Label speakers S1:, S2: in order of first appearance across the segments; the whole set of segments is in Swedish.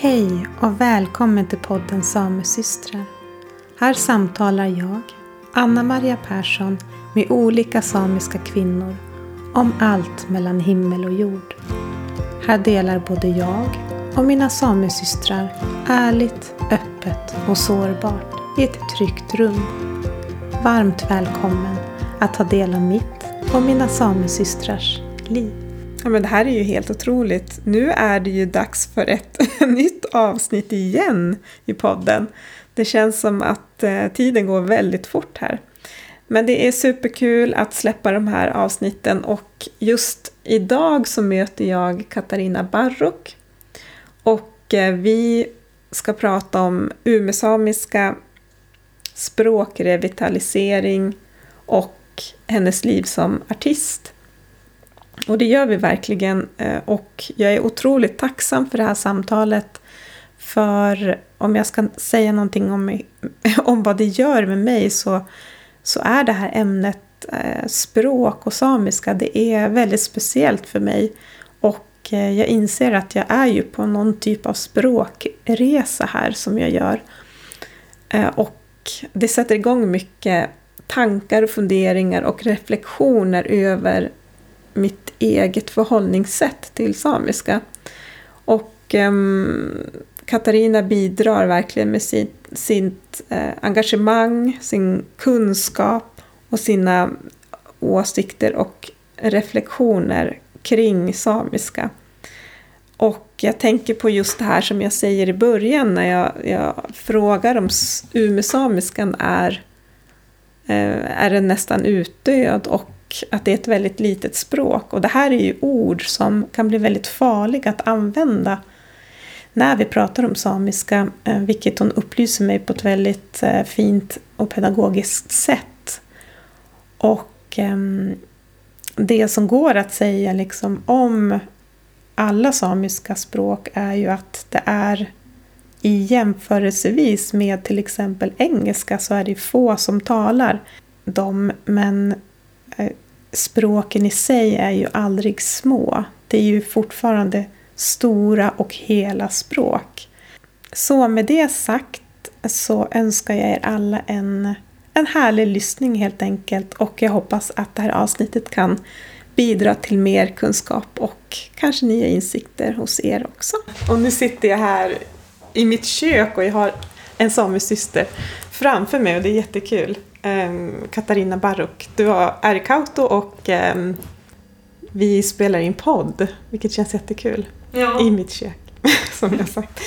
S1: Hej och välkommen till podden Samesystrar. Här samtalar jag, Anna Maria Persson, med olika samiska kvinnor om allt mellan himmel och jord. Här delar både jag och mina samesystrar ärligt, öppet och sårbart i ett tryggt rum. Varmt välkommen att ta del av mitt och mina samesystrars liv.
S2: Ja, men det här är ju helt otroligt. Nu är det ju dags för ett nytt avsnitt igen i podden. Det känns som att eh, tiden går väldigt fort här. Men det är superkul att släppa de här avsnitten och just idag så möter jag Katarina Barrok. Och eh, vi ska prata om umesamiska språkrevitalisering och hennes liv som artist. Och det gör vi verkligen eh, och jag är otroligt tacksam för det här samtalet. För om jag ska säga någonting om, om vad det gör med mig så, så är det här ämnet eh, språk och samiska, det är väldigt speciellt för mig. Och eh, jag inser att jag är ju på någon typ av språkresa här som jag gör. Och det sätter igång mycket tankar och funderingar och reflektioner över mitt eget förhållningssätt till samiska. Och eh, Katarina bidrar verkligen med sitt, sitt eh, engagemang, sin kunskap och sina åsikter och reflektioner kring samiska. Och jag tänker på just det här som jag säger i början när jag, jag frågar om umesamiskan är, eh, är den nästan utdöd och att det är ett väldigt litet språk. Och det här är ju ord som kan bli väldigt farliga att använda när vi pratar om samiska, eh, vilket hon upplyser mig på ett väldigt eh, fint och pedagogiskt sätt. Och ehm, det som går att säga liksom om alla samiska språk är ju att det är i jämförelsevis med till exempel engelska så är det få som talar dem, men eh, språken i sig är ju aldrig små. Det är ju fortfarande stora och hela språk. Så med det sagt så önskar jag er alla en, en härlig lyssning helt enkelt och jag hoppas att det här avsnittet kan bidra till mer kunskap och kanske nya insikter hos er också. Och nu sitter jag här i mitt kök och jag har en samisk syster framför mig och det är jättekul Katarina Baruk. Du är i Kauto och eh, vi spelar in podd, vilket känns jättekul. Ja. I mitt kök, som jag sagt.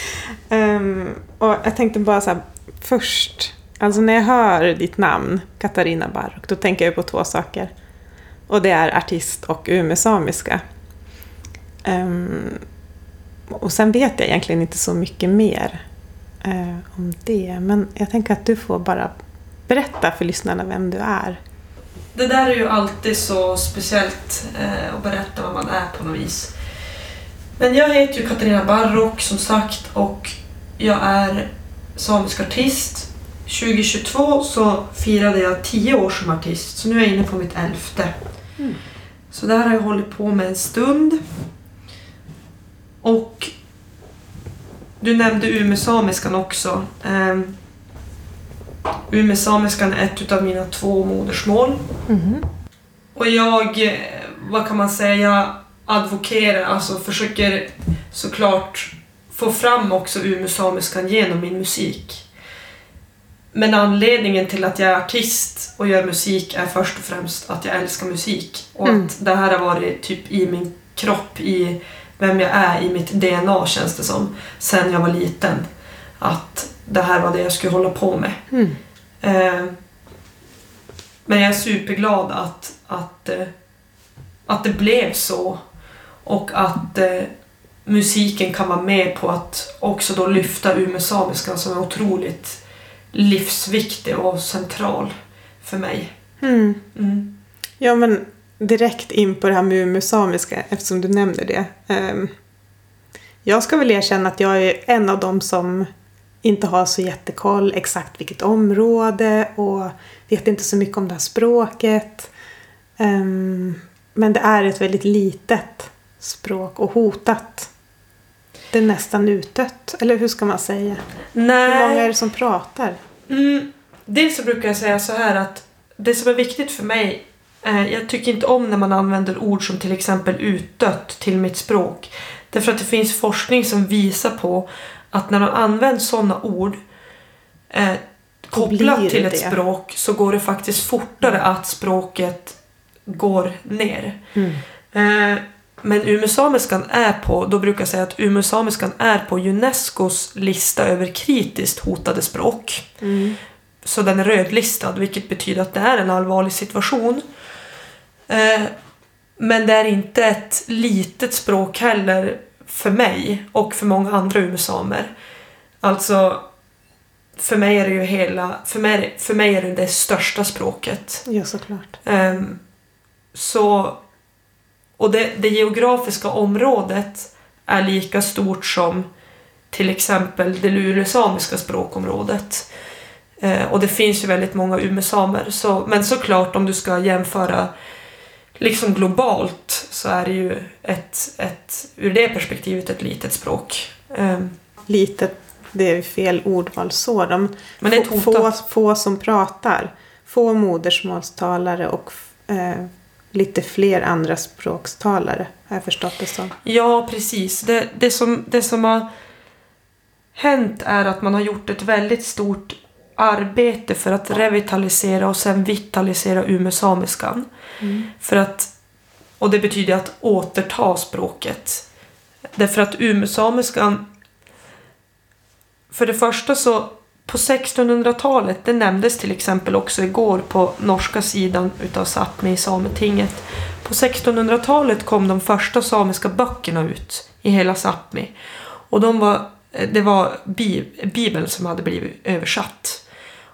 S2: Um, och jag tänkte bara så här, först, alltså när jag hör ditt namn, Katarina Baruk, då tänker jag på två saker. Och det är artist och umesamiska. Um, och sen vet jag egentligen inte så mycket mer uh, om det, men jag tänker att du får bara berätta för lyssnarna vem du är.
S3: Det där är ju alltid så speciellt eh, att berätta vad man är på något vis. Men jag heter ju Katarina Barrock som sagt och jag är samisk artist. 2022 så firade jag tio år som artist så nu är jag inne på mitt elfte. Mm. Så det här har jag hållit på med en stund. Och du nämnde umesamiskan också. Um, Umesamiskan är ett av mina två modersmål. Mm. Och jag, eh, vad kan man säga, advokerar, alltså försöker såklart få fram också umesamiskan genom min musik. Men anledningen till att jag är artist och gör musik är först och främst att jag älskar musik. Och mm. att det här har varit typ i min kropp, i vem jag är, i mitt DNA känns det som. Sen jag var liten. Att det här var det jag skulle hålla på med. Mm. Eh, men jag är superglad att, att, eh, att det blev så. Och att eh, musiken kan vara med på att också då lyfta umesamiskan som är otroligt livsviktig och central för mig. Mm.
S2: Mm. Ja men direkt in på det här med umesamiska eftersom du nämner det. Um, jag ska väl erkänna att jag är en av dem som inte har så jättekoll exakt vilket område och vet inte så mycket om det här språket. Um, men det är ett väldigt litet språk och hotat.
S1: det är nästan utdött. Eller hur ska man säga?
S3: Nej.
S1: Hur många är det som pratar?
S3: Mm, dels så brukar jag säga så här att det som är viktigt för mig, eh, jag tycker inte om när man använder ord som till exempel utdött till mitt språk. Därför att det finns forskning som visar på att när man använder sådana ord eh, kopplat till ett
S1: det.
S3: språk så går det faktiskt fortare att språket går ner.
S1: Mm.
S3: Eh, men umesamiskan är på, då brukar jag säga att umesamiskan är på Unescos lista över kritiskt hotade språk.
S1: Mm.
S3: Så den är rödlistad, vilket betyder att det är en allvarlig situation. Eh, men det är inte ett litet språk heller för mig och för många andra umesamer. Alltså, för mig är det ju hela, för mig, för mig är det det största språket.
S1: Ja, såklart.
S3: Ehm, så, och det, det geografiska området är lika stort som till exempel det lulesamiska språkområdet. Eh, och det finns ju väldigt många umesamer. Så, men såklart om du ska jämföra liksom globalt så är det ju ett, ett ur det perspektivet ett litet språk. Ehm,
S1: Litet, det är fel ordval så. De,
S3: men det är ett
S1: få, få som pratar. Få modersmålstalare och eh, lite fler andra språkstalare. Har jag förstått det som.
S3: Ja, precis. Det, det, som, det som har hänt är att man har gjort ett väldigt stort arbete för att revitalisera och sen vitalisera umesamiskan. För att, och det betyder att återta språket. Därför att umesamiskan, för det första så på 1600-talet, det nämndes till exempel också igår på norska sidan utav Sápmi i Sametinget. På 1600-talet kom de första samiska böckerna ut i hela Sápmi. Och de var, det var bi, Bibeln som hade blivit översatt.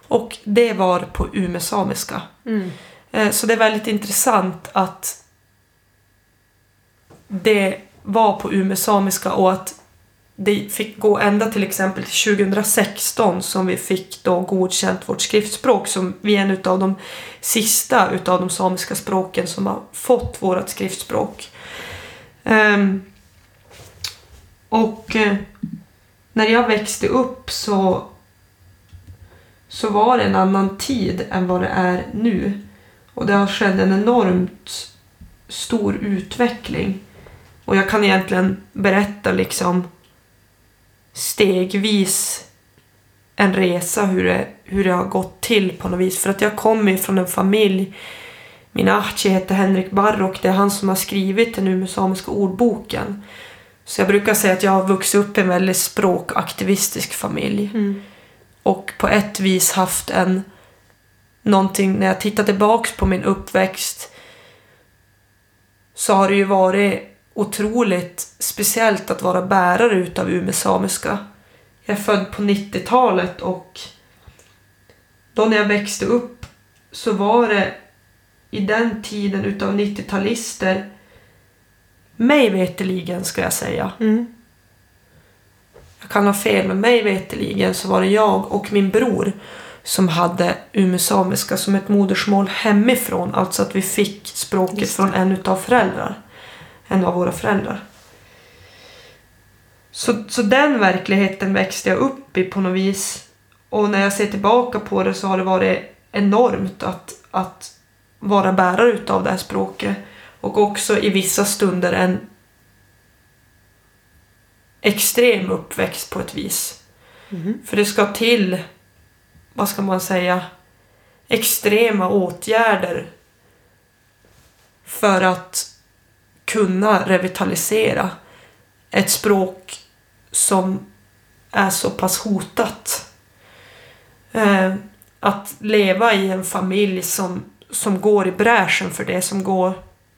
S3: Och det var på umesamiska. Eh, Så det är väldigt intressant att det var på umesamiska och att det fick gå ända till exempel till 2016 som vi fick då godkänt vårt skriftspråk som vi är en utav de sista utav de samiska språken som har fått vårt skriftspråk. Ehm, och eh, när jag växte upp så, så var det en annan tid än vad det är nu. Och det har skett en enormt stor utveckling. Och jag kan egentligen berätta liksom stegvis en resa hur det, hur det har gått till på något vis. För att jag kommer ju från en familj, min Ahti heter Henrik Barrock, det är han som har skrivit den umesamiska ordboken. Så jag brukar säga att jag har vuxit upp i en väldigt språkaktivistisk familj. Och på ett vis haft en någonting, när jag tittar tillbaks på min uppväxt så har det ju varit otroligt speciellt att vara bärare utav umesamiska. Jag är född på 90-talet och då när jag växte upp så var det i den tiden utav 90-talister mig veteligen ska jag säga.
S1: Mm.
S3: Jag kan ha fel, men mig veteligen så var det jag och min bror som hade umesamiska som ett modersmål hemifrån. Alltså att vi fick språket från en utav föräldrar. En av våra föräldrar. Så, så den verkligheten växte jag upp i på något vis. Och när jag ser tillbaka på det så har det varit enormt att, att vara bärare utav det här språket. Och också i vissa stunder en extrem uppväxt på ett vis.
S1: Mhm.
S3: För det ska till, vad ska man säga, extrema åtgärder för att kunna revitalisera ett språk som är så pass hotat. Eh, att leva i en familj som, som går i bräschen för det, som går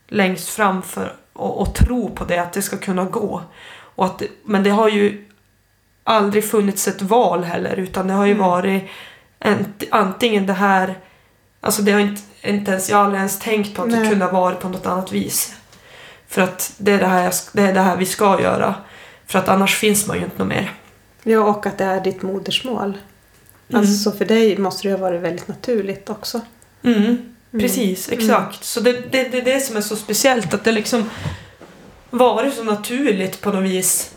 S3: längst fram för, och, och tro på det, att det ska kunna gå. Och att, det- men det har ju aldrig funnits ett val heller utan det har ju
S1: Mm.
S3: varit en, antingen det här Alltså det har inte, inte ens, jag har aldrig ens tänkt på att det
S1: Nej.
S3: kunde ha varit på något annat vis. För att det är det här, jag, det är det här vi ska göra. För att annars finns man ju inte mer.
S1: Ja, och att det är ditt modersmål.
S3: Mm.
S1: Alltså för dig måste det ha varit väldigt naturligt också.
S3: Mm, precis, exakt. Så det, det, det är det som är så speciellt att det liksom varit så naturligt på något vis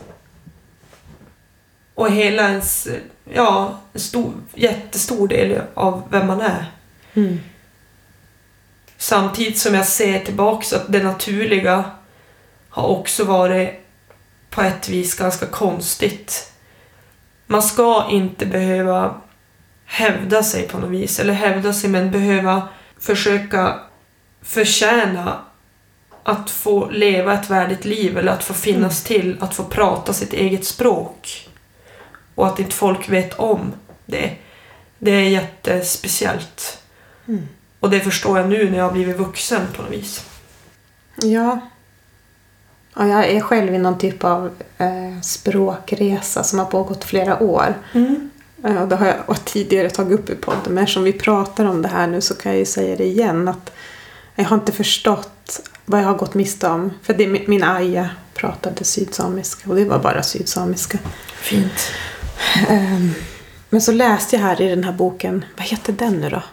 S3: och hela ens, ja, en stor, jättestor del av vem man är.
S2: Mm.
S3: Samtidigt som jag ser tillbaks att det naturliga har också varit på ett vis ganska konstigt. Man ska inte behöva hävda sig på något vis, eller hävda sig men behöva försöka förtjäna att få leva ett värdigt liv eller att få finnas till, att få prata sitt eget språk. Och att inte folk vet om det. Det är jättespeciellt.
S2: Mm.
S3: Och det förstår jag nu när jag har blivit vuxen på något vis.
S2: Ja. ja. Jag är själv i någon typ av eh, språkresa som har pågått flera år. Eh, och det har jag tidigare tagit upp i podden, men eftersom vi pratar om det här nu så kan jag ju säga det igen. att Jag har inte förstått vad jag har gått miste om. För det, min aja pratade sydsamiska och det var bara sydsamiska.
S3: Fint.
S2: Um, men så läste jag här i den här boken, vad heter den nu då?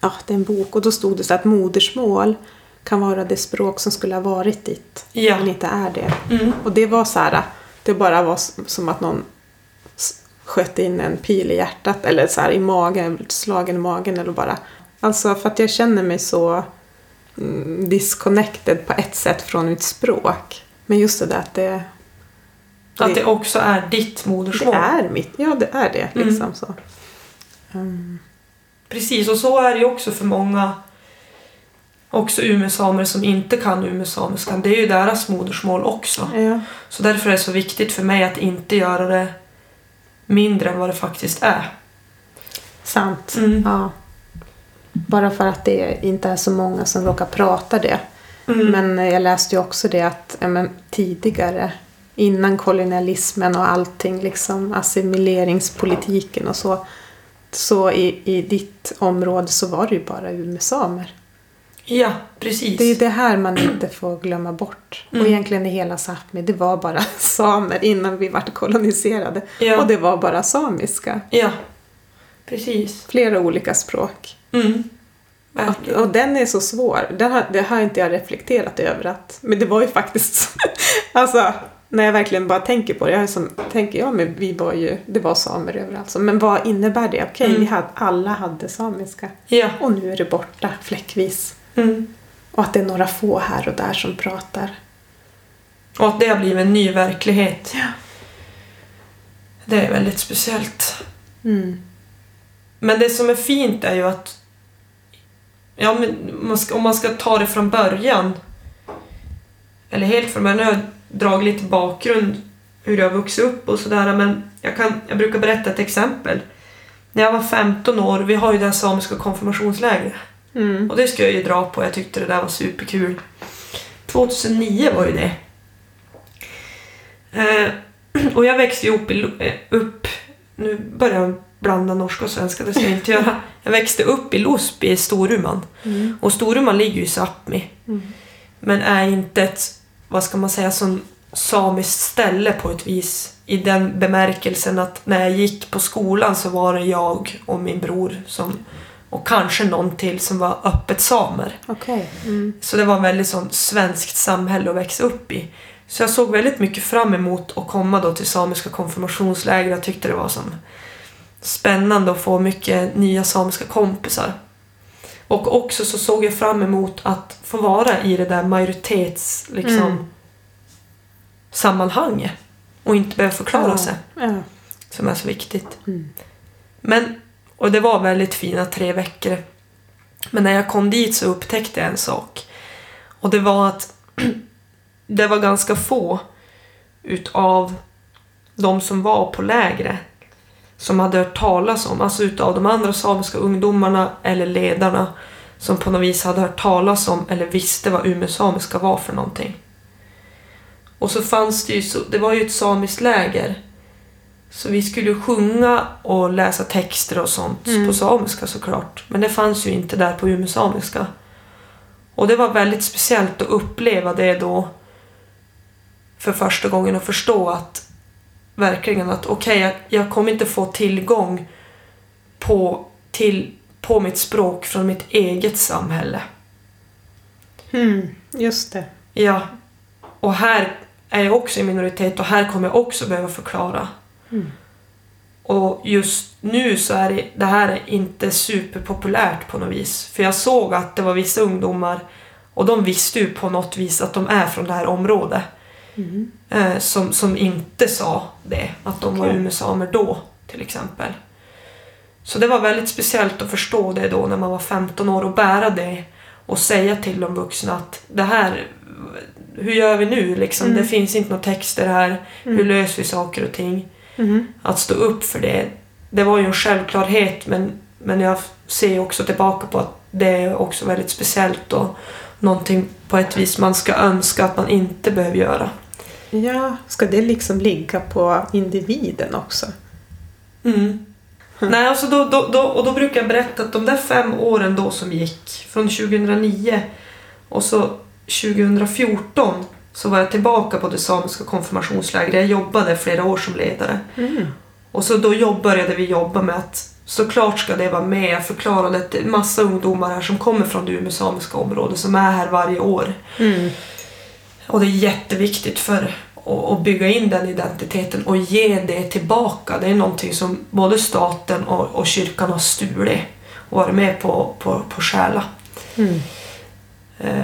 S2: Ja, det är en bok och då stod det så att modersmål kan vara det språk som skulle ha varit ditt,
S3: Ja.
S2: men inte är det.
S3: Mm.
S2: Och det var så här, det bara var som att någon sköt in en pil i hjärtat eller så här i magen, slagen i magen eller bara. Alltså för att jag känner mig så mm, disconnected på ett sätt från mitt språk. Men just det där att det,
S3: Att det också är ditt
S2: det
S3: modersmål.
S2: är mitt, ja det är det
S3: Mm.
S2: liksom så. Mm.
S3: Precis, och så är det ju också för många också umesamer som inte kan umesamiskan. Det är ju deras modersmål också.
S2: Ja.
S3: Så därför är det så viktigt för mig att inte göra det mindre än vad det faktiskt är.
S2: Sant.
S3: Mm.
S2: Ja. Bara för att det inte är så många som råkar prata det.
S3: Mm.
S2: Men jag läste ju också det att men, tidigare, innan kolonialismen och allting, liksom assimileringspolitiken och så, så i, i ditt område så var det ju bara umesamer.
S3: Ja, precis.
S2: Det är det här man inte får glömma bort.
S3: Mm.
S2: Och egentligen i hela Sápmi, det var bara samer innan vi vart koloniserade.
S3: Ja.
S2: Och det var bara samiska.
S3: Ja, precis.
S2: Flera olika språk.
S3: Mm.
S2: Och,
S3: Verkligen.
S2: och den är så svår. Den har, det har inte jag reflekterat över. Att, men det var ju faktiskt... alltså, när jag verkligen bara tänker på det. Jag är som, tänker, ja men vi var ju... Det var samer överallt. Men vad innebär det? Okej,
S3: Mm.
S2: vi hade, alla hade samiska.
S3: Ja.
S2: Och nu är det borta fläckvis.
S3: Mm.
S2: Och att det är några få här och där som pratar.
S3: Och att det har blivit en ny verklighet.
S2: Ja.
S3: Det är väldigt speciellt.
S2: Mm.
S3: Men det som är fint är ju att ja, men om man ska ta det från början eller helt från början, nu har jag dragit lite bakgrund hur jag har vuxit upp och sådär men jag, kan, jag brukar berätta ett exempel. När jag var 15 år, vi har ju det här samiska konfirmationslägret
S2: Mm.
S3: och det ska jag ju dra på, jag tyckte det där var superkul. 2009 var ju det. Eh, och jag växte ju upp, i, eh, upp, nu börjar jag blanda norska och svenska, det ska jag inte göra. Jag växte upp i Losby i Storuman.
S2: Mm.
S3: Och Storuman ligger ju i Sápmi.
S2: Mm.
S3: Men är inte ett, vad ska man säga, som samiskt ställe på ett vis. I den bemärkelsen att när jag gick på skolan så var det jag och min bror som, och kanske någon till som var öppet samer.
S2: Okej. Mm.
S3: Så det var ett väldigt sånt svenskt samhälle att växa upp i. Så jag såg väldigt mycket fram emot att komma då till samiska konfirmationsläger. Jag tyckte det var som spännande att få mycket nya samiska kompisar. Och också så såg jag fram emot att få vara i det där majoritets liksom,
S2: Mm.
S3: sammanhanget. Och inte behöva förklara
S2: Ja.
S3: sig,
S2: Ja.
S3: som är så viktigt.
S2: Mm.
S3: Men, och det var väldigt fina tre veckor. Men när jag kom dit så upptäckte jag en sak. Och det var att det var ganska få utav de som var på lägret som hade hört talas om, alltså utav de andra samiska ungdomarna eller ledarna som på något vis hade hört talas om eller visste vad umesamiska var för någonting. Och så fanns det ju, så, det var ju ett samiskt läger så vi skulle sjunga och läsa texter och sånt
S2: Mm.
S3: på samiska såklart. Men det fanns ju inte där på umesamiska. Och det var väldigt speciellt att uppleva det då för första gången och förstå att verkligen att okej, jag, jag kommer inte få tillgång på, till, på mitt språk från mitt eget samhälle.
S2: Mm. Just det.
S3: Ja, och här är jag också i minoritet och här kommer jag också behöva förklara.
S2: Mm.
S3: Och just nu så är det, det här inte superpopulärt på något vis. För jag såg att det var vissa ungdomar och de visste ju på något vis att de är från det här området.
S2: Mm.
S3: Eh, som, som inte sa det, att de var
S2: Okej.
S3: umesamer då till exempel. Så det var väldigt speciellt att förstå det då när man var 15 år och bära det och säga till de vuxna att det här, hur gör vi nu liksom?
S2: Mm.
S3: Det finns inte några texter här, hur löser vi saker och ting?
S2: Mm.
S3: Att stå upp för det, det var ju en självklarhet men, men jag ser också tillbaka på att det är också väldigt speciellt och någonting på ett vis man ska önska att man inte behöver göra.
S2: Ja, ska det liksom ligga på individen också?
S3: Mm. Nej, alltså då, då, då, och då brukar jag berätta att de där fem åren då som gick, från 2009 och så 2014 så var jag tillbaka på det samiska konfirmationslägret. Jag jobbade flera år som ledare.
S2: Mm.
S3: Och så då började vi jobba med att såklart ska det vara med. Jag förklarade att det är massa ungdomar här som kommer från det umesamiska området som är här varje år.
S2: Mm.
S3: Och det är jätteviktigt för att att bygga in den identiteten och ge det tillbaka. Det är någonting som både staten och, och kyrkan har stulit och varit med på, på, på stjäla.
S2: Mm.
S3: Eh,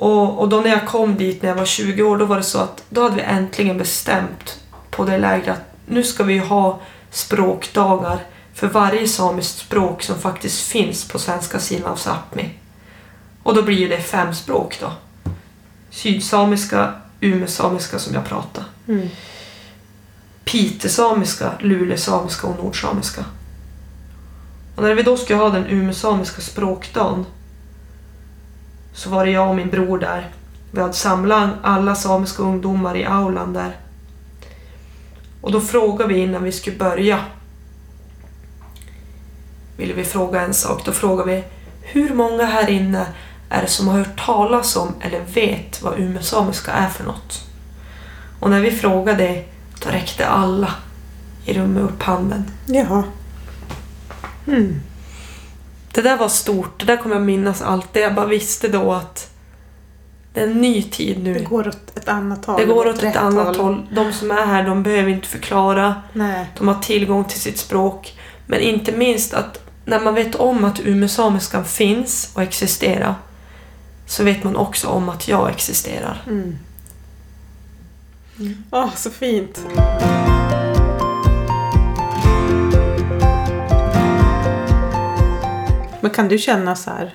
S3: och, och då när jag kom dit när jag var 20 år, då var det så att då hade vi äntligen bestämt på det lägret att nu ska vi ha språkdagar för varje samiskt språk som faktiskt finns på svenska sidan av Sápmi. Och då blir det fem språk då. Sydsamiska, umesamiska som jag pratar.
S2: Mm.
S3: Pitesamiska, lulesamiska och nordsamiska. Och när vi då skulle ha den umesamiska språkdagen så var det jag och min bror där. Vi hade samlat alla samiska ungdomar i aulan där. Och då frågade vi innan vi skulle börja. Ville vi fråga en sak. Då frågade vi hur många här inne är det som har hört talas om eller vet vad umesamiska är för något? Och när vi frågade då räckte alla i rummet upp handen.
S2: Jaha. Mm.
S3: Det där var stort, det där kommer jag minnas alltid. Jag bara visste då att det är en ny tid nu.
S2: Det går åt ett annat håll.
S3: Det går åt ett annat håll. De som är här, de behöver inte förklara.
S2: Nej.
S3: De har tillgång till sitt språk. Men inte minst att när man vet om att umesamiskan finns och existerar så vet man också om att jag existerar.
S2: Mm. Åh, så fint. Men kan du känna så här?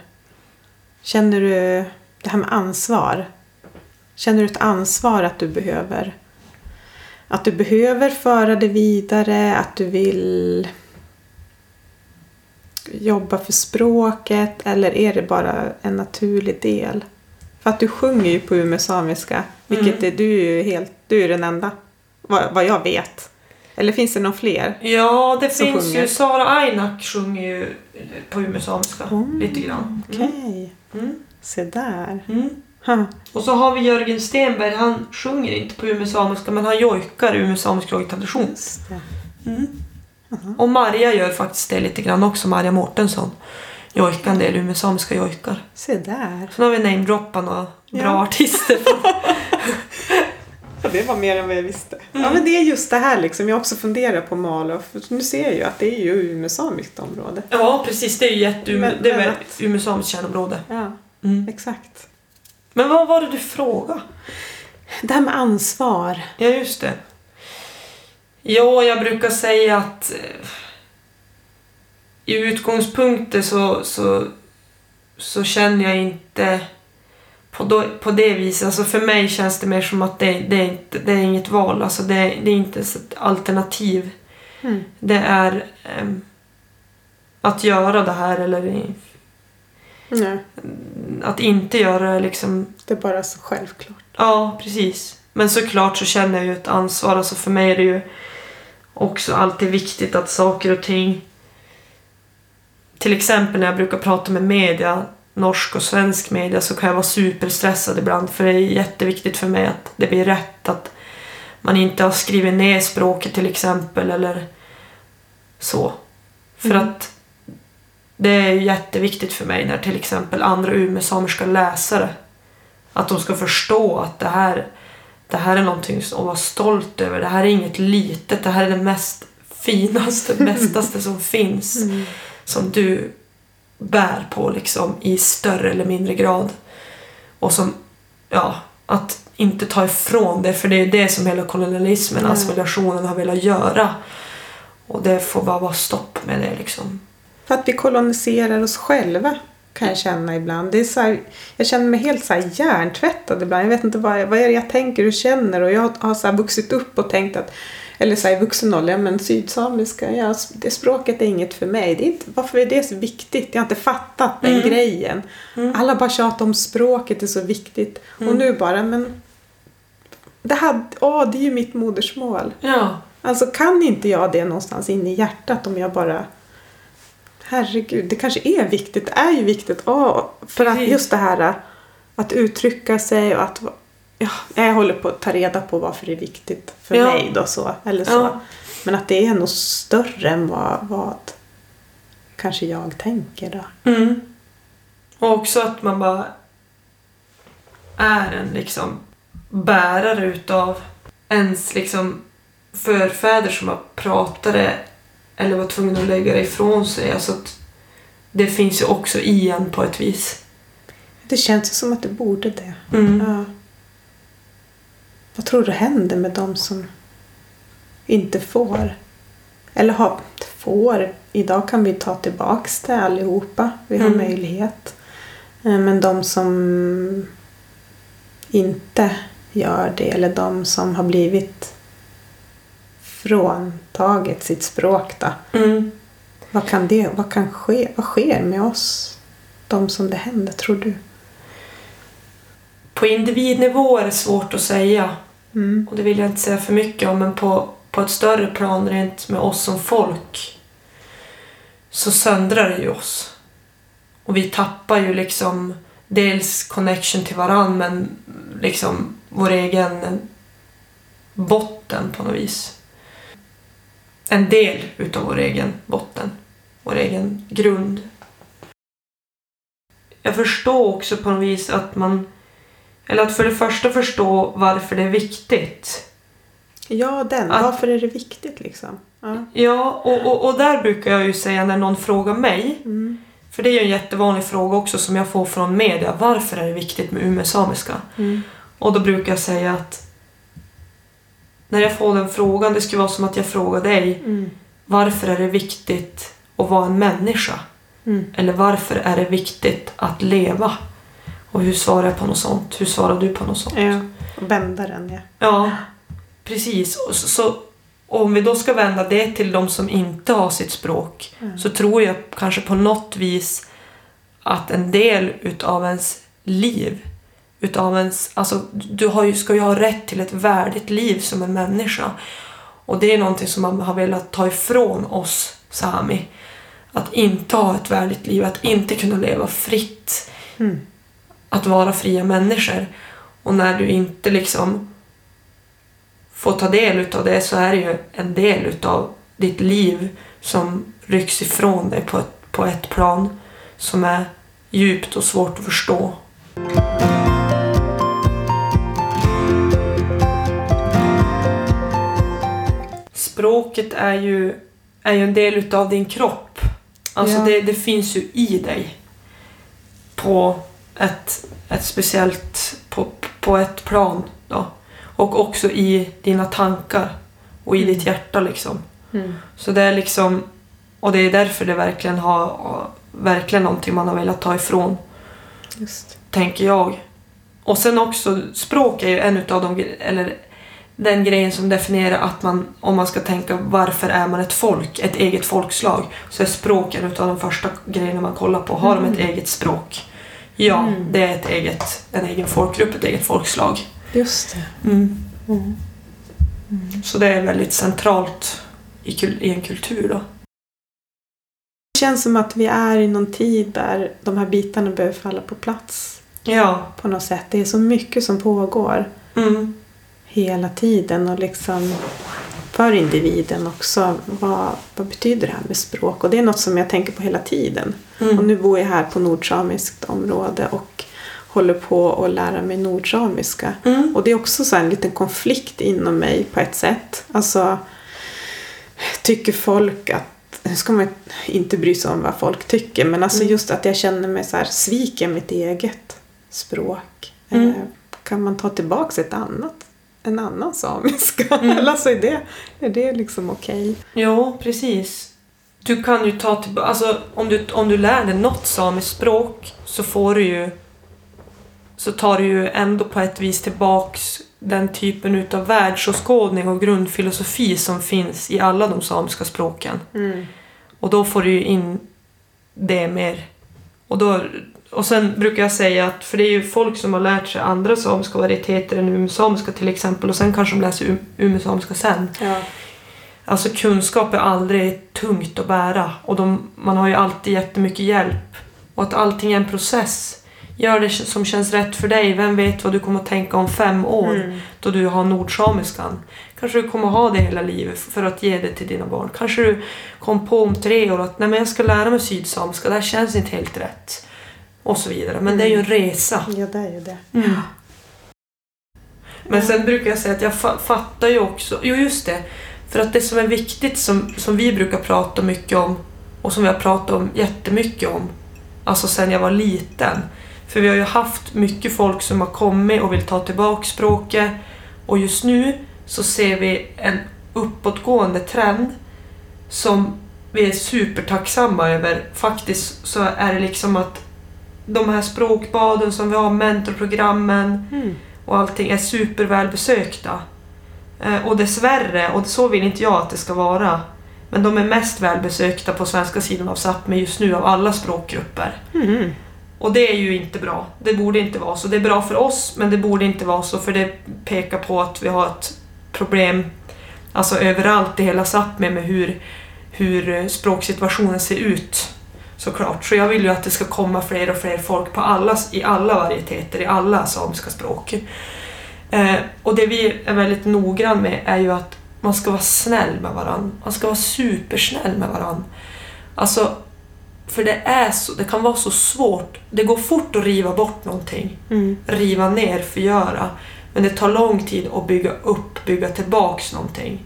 S2: Känner du det här med ansvar? Känner du ett ansvar att du behöver att du behöver föra det vidare, att du vill jobba för språket eller är det bara en naturlig del? För att du sjunger ju på umesamiska, vilket
S3: Mm.
S2: är, du är ju helt, du är den enda, vad, vad jag vet. Eller finns det någon fler?
S3: Ja, det finns
S2: sjunger.
S3: ju. Sara Ainak sjunger ju på umesamiska
S2: Mm,
S3: lite grann.
S2: Okej,
S3: Mm.
S2: se där.
S3: Mm.
S2: Ha.
S3: Och så har vi Jörgen Stenberg, han sjunger inte på umesamiska men han jojkar umesamisk jojktradition. Mm. Och Marja gör faktiskt det lite grann också, Marja Mårtensson. Jojkar en del umesamiska jojkar.
S2: Se där.
S3: Sen har vi namedroppat några bra
S2: Ja.
S3: artister.
S2: Det var mer än vad jag visste. Ja, men det är just det här liksom. Jag också funderar på Malå. För nu ser jag ju att det är ju umesamiskt område.
S3: ja, precis. Det är ju
S2: Men-
S3: det är
S2: att-
S3: umesamiskt kärnområde.
S2: Ja,
S3: Mm.
S2: exakt.
S3: Men vad var det du frågade?
S2: Det här med ansvar.
S3: Ja, just det. Ja, jag brukar säga att eh, i utgångspunkter så, så, så känner jag inte på, då, på det viset. Alltså för mig känns det mer som att det, det, är, inte, det är inget val. Alltså det, det är inte ens ett alternativ.
S2: Mm.
S3: Det är ehm, att göra det här eller
S2: Nej,
S3: att inte göra det. Liksom,
S2: det är bara så självklart.
S3: Ja, precis. Men såklart så känner jag ju ett ansvar. Alltså för mig är det ju också alltid viktigt att saker och ting... Till exempel när jag brukar prata med media, norsk och svensk media, så kan jag vara superstressad ibland. För det är jätteviktigt för mig att det blir rätt. Att man inte har skrivit ner språket till exempel eller så. För
S2: Mm.
S3: att det är jätteviktigt för mig när till exempel andra umesamer ska läsa det. Att de ska förstå att det här, det här är någonting att vara stolt över. Det här är inget litet. Det här är det mest finaste, bästaste som finns.
S2: Mm.
S3: Som du bär på liksom i större eller mindre grad. Och som, ja, att inte ta ifrån det, för det är det som hela kolonialismen,
S2: Mm.
S3: assimilationen har velat göra. Och det får bara vara stopp med det liksom.
S2: För att vi koloniserar oss själva kan jag känna ibland. Det är så här, jag känner mig helt så här hjärntvättad ibland. Jag vet inte vad, vad är det jag tänker och känner. Och jag har så här vuxit upp och tänkt att, eller så här i vuxen ålder, ja, men sydsamiska, ja, det språket är inget för mig. Det är inte, varför är det så viktigt? Jag har inte fattat den
S3: Mm.
S2: grejen. Alla bara tjatar om språket är så viktigt. Och nu bara, men det, hade, åh, det är ju mitt modersmål.
S3: Ja.
S2: Alltså kan inte jag det någonstans inne i hjärtat om jag bara Herregud, det kanske är viktigt. Det är ju viktigt. Ja, för att just det här att uttrycka sig och att ja, jag håller på att ta reda på varför det är viktigt för
S3: Ja.
S2: mig då så. Eller så.
S3: Ja.
S2: Men att det är nog större än vad, vad kanske jag tänker då.
S3: Mm. Och också att man bara är en liksom bärare utav ens liksom förfäder som har pratade eller var tvungna att lägga det ifrån sig. Alltså att det finns ju också i en på ett vis.
S2: Det känns ju som att det borde det.
S3: Mm.
S2: Ja. Vad tror du händer med de som inte får? Eller har, får. Idag kan vi ta tillbaks det allihopa. Vi har
S3: Mm.
S2: möjlighet. Eh, Men de som inte gör det eller de som har blivit fråntaget sitt språk då.
S3: Mm.
S2: Vad kan det, vad kan ske? Vad sker med oss? De som det händer, tror du?
S3: På individnivå är det svårt att säga.
S2: Mm.
S3: Och det vill jag inte säga för mycket om, men på, på ett större plan rent med oss som folk så söndrar det ju oss. Och vi tappar ju liksom dels connection till varann men liksom vår egen botten på något vis. En del utav vår egen botten. Vår egen grund. Jag förstår också på något vis att man eller att för det första förstå varför det är viktigt.
S2: Ja, den.
S3: Att-
S2: Varför är det viktigt liksom? Ja.
S3: Ja, och, och, och där brukar jag ju säga när någon frågar mig,
S2: Mm.
S3: för det är ju en jättevanlig fråga också som jag får från media, varför är det viktigt med umesamiska?
S2: Mm.
S3: Och då brukar jag säga att när jag får den frågan, det skulle vara som att jag frågar dig,
S2: Mm.
S3: varför är det viktigt att vara en människa?
S2: Mm.
S3: Eller varför är det viktigt att leva? Och hur svarar jag på något sånt? Hur svarar du på något sånt?
S2: Ja, vända den ja.
S3: Ja, precis. Och så, så om vi då ska vända det till de som inte har sitt språk
S2: Mm.
S3: så tror jag kanske på något vis att en del utav ens liv utav ens, alltså du har ju, ska ju ha rätt till ett värdigt liv som en människa. Och det är någonting som man har velat ta ifrån oss sami. Att inte ha ett värdigt liv, att inte kunna leva fritt.
S2: Mm.
S3: Att vara fria människor. Och när du inte liksom får ta del utav det så är det ju en del utav ditt liv som rycks ifrån dig på ett, på ett plan som är djupt och svårt att förstå. Språket är ju, är ju en del utav din kropp. Alltså
S2: Ja.
S3: det, det finns ju i dig. På ett, ett speciellt, på, på ett plan då. Och också i dina tankar och i
S2: Mm.
S3: ditt hjärta liksom.
S2: Mm.
S3: Så det är liksom, och det är därför det verkligen har, verkligen någonting man har velat ta ifrån,
S2: Just.
S3: tänker jag. Och sen också, språk är ju en utav de, eller den grejen som definierar att man, om man ska tänka varför är man ett folk, ett eget folkslag, så är språk en utav de första grejerna man kollar på. Har de ett
S2: Mm.
S3: eget språk? Ja,
S2: Mm.
S3: det är ett eget, en egen folkgrupp, ett eget folkslag.
S2: Just det.
S3: Mm.
S2: Mm.
S3: Så det är väldigt centralt i, i en kultur då.
S2: Det känns som att vi är i någon tid där de här bitarna behöver falla på plats
S3: Ja.
S2: på något sätt. Det är så mycket som pågår
S3: Mm.
S2: hela tiden och liksom för individen också. Vad, vad betyder det här med språk? Och det är något som jag tänker på hela tiden.
S3: Mm.
S2: Och nu bor jag här på nordsamiskt område och håller på att lära mig nordsamiska.
S3: Mm.
S2: Och det är också så en liten konflikt inom mig på ett sätt. Alltså, tycker folk att nu ska man inte bry sig om vad folk tycker men alltså
S3: Mm.
S2: just att jag känner mig så här sviken mitt eget språk.
S3: Mm.
S2: Eh, kan man ta tillbaks ett annat, en annan samiska?
S3: Mm.
S2: Eller alltså är det, är det liksom okej?
S3: Jo, precis. Du kan ju ta tillbaka, alltså om du, om du lär dig något samiskt språk så får du ju så tar du ju ändå på ett vis tillbaks den typen utav världsåskådning och grundfilosofi som finns i alla de samiska språken. Och då får du ju in det mer. Och, då, och sen brukar jag säga att, för det är ju folk som har lärt sig andra samiska varieteter än umesamiska till exempel och sen kanske de läser um- umesamiska sen.
S2: Ja.
S3: Alltså kunskap är aldrig tungt att bära och de, man har ju alltid jättemycket hjälp. Och att allting är en process. Gör det som känns rätt för dig. Vem vet vad du kommer att tänka om fem år
S2: Mm.
S3: då du har nordsamiskan. Kanske du kommer att ha det hela livet för att ge det till dina barn. Kanske du kom på om tre år att Nej, men jag ska lära mig sydsamiska, det här känns inte helt rätt. Och så vidare. Men det är ju en resa.
S2: ja, det är ju det.
S3: Men sen brukar jag säga att jag fa- fattar ju också, jo just det, för att det som är viktigt som, som vi brukar prata mycket om och som vi har pratat om jättemycket om, alltså sen jag var liten. För vi har ju haft mycket folk som har kommit och vill ta tillbaka språket och just nu så ser vi en uppåtgående trend som vi är supertacksamma över. Faktiskt så är det liksom att de här språkbaden som vi har, mentorprogrammen,
S2: Mm.
S3: och allting är supervälbesökta. Eh, och dessvärre, och så vill inte jag att det ska vara, men de är mest välbesökta på svenska sidan av Sápmi just nu av alla språkgrupper.
S2: Mm.
S3: Och det är ju inte bra. Det borde inte vara så. Det är bra för oss, men det borde inte vara så för det pekar på att vi har ett problem alltså överallt i hela Sápmi med hur, hur eh, språksituationen ser ut. Såklart. Så jag vill ju att det ska komma fler och fler folk på alla, i alla varieteter, i alla samiska språk. Eh, och det vi är väldigt noggrann med är ju att man ska vara snäll med varandra. Man ska vara supersnäll med varandra. Alltså, för det är så, det kan vara så svårt. Det går fort att riva bort någonting.
S2: Mm.
S3: Riva ner, förgöra. Men det tar lång tid att bygga upp, bygga tillbaks någonting.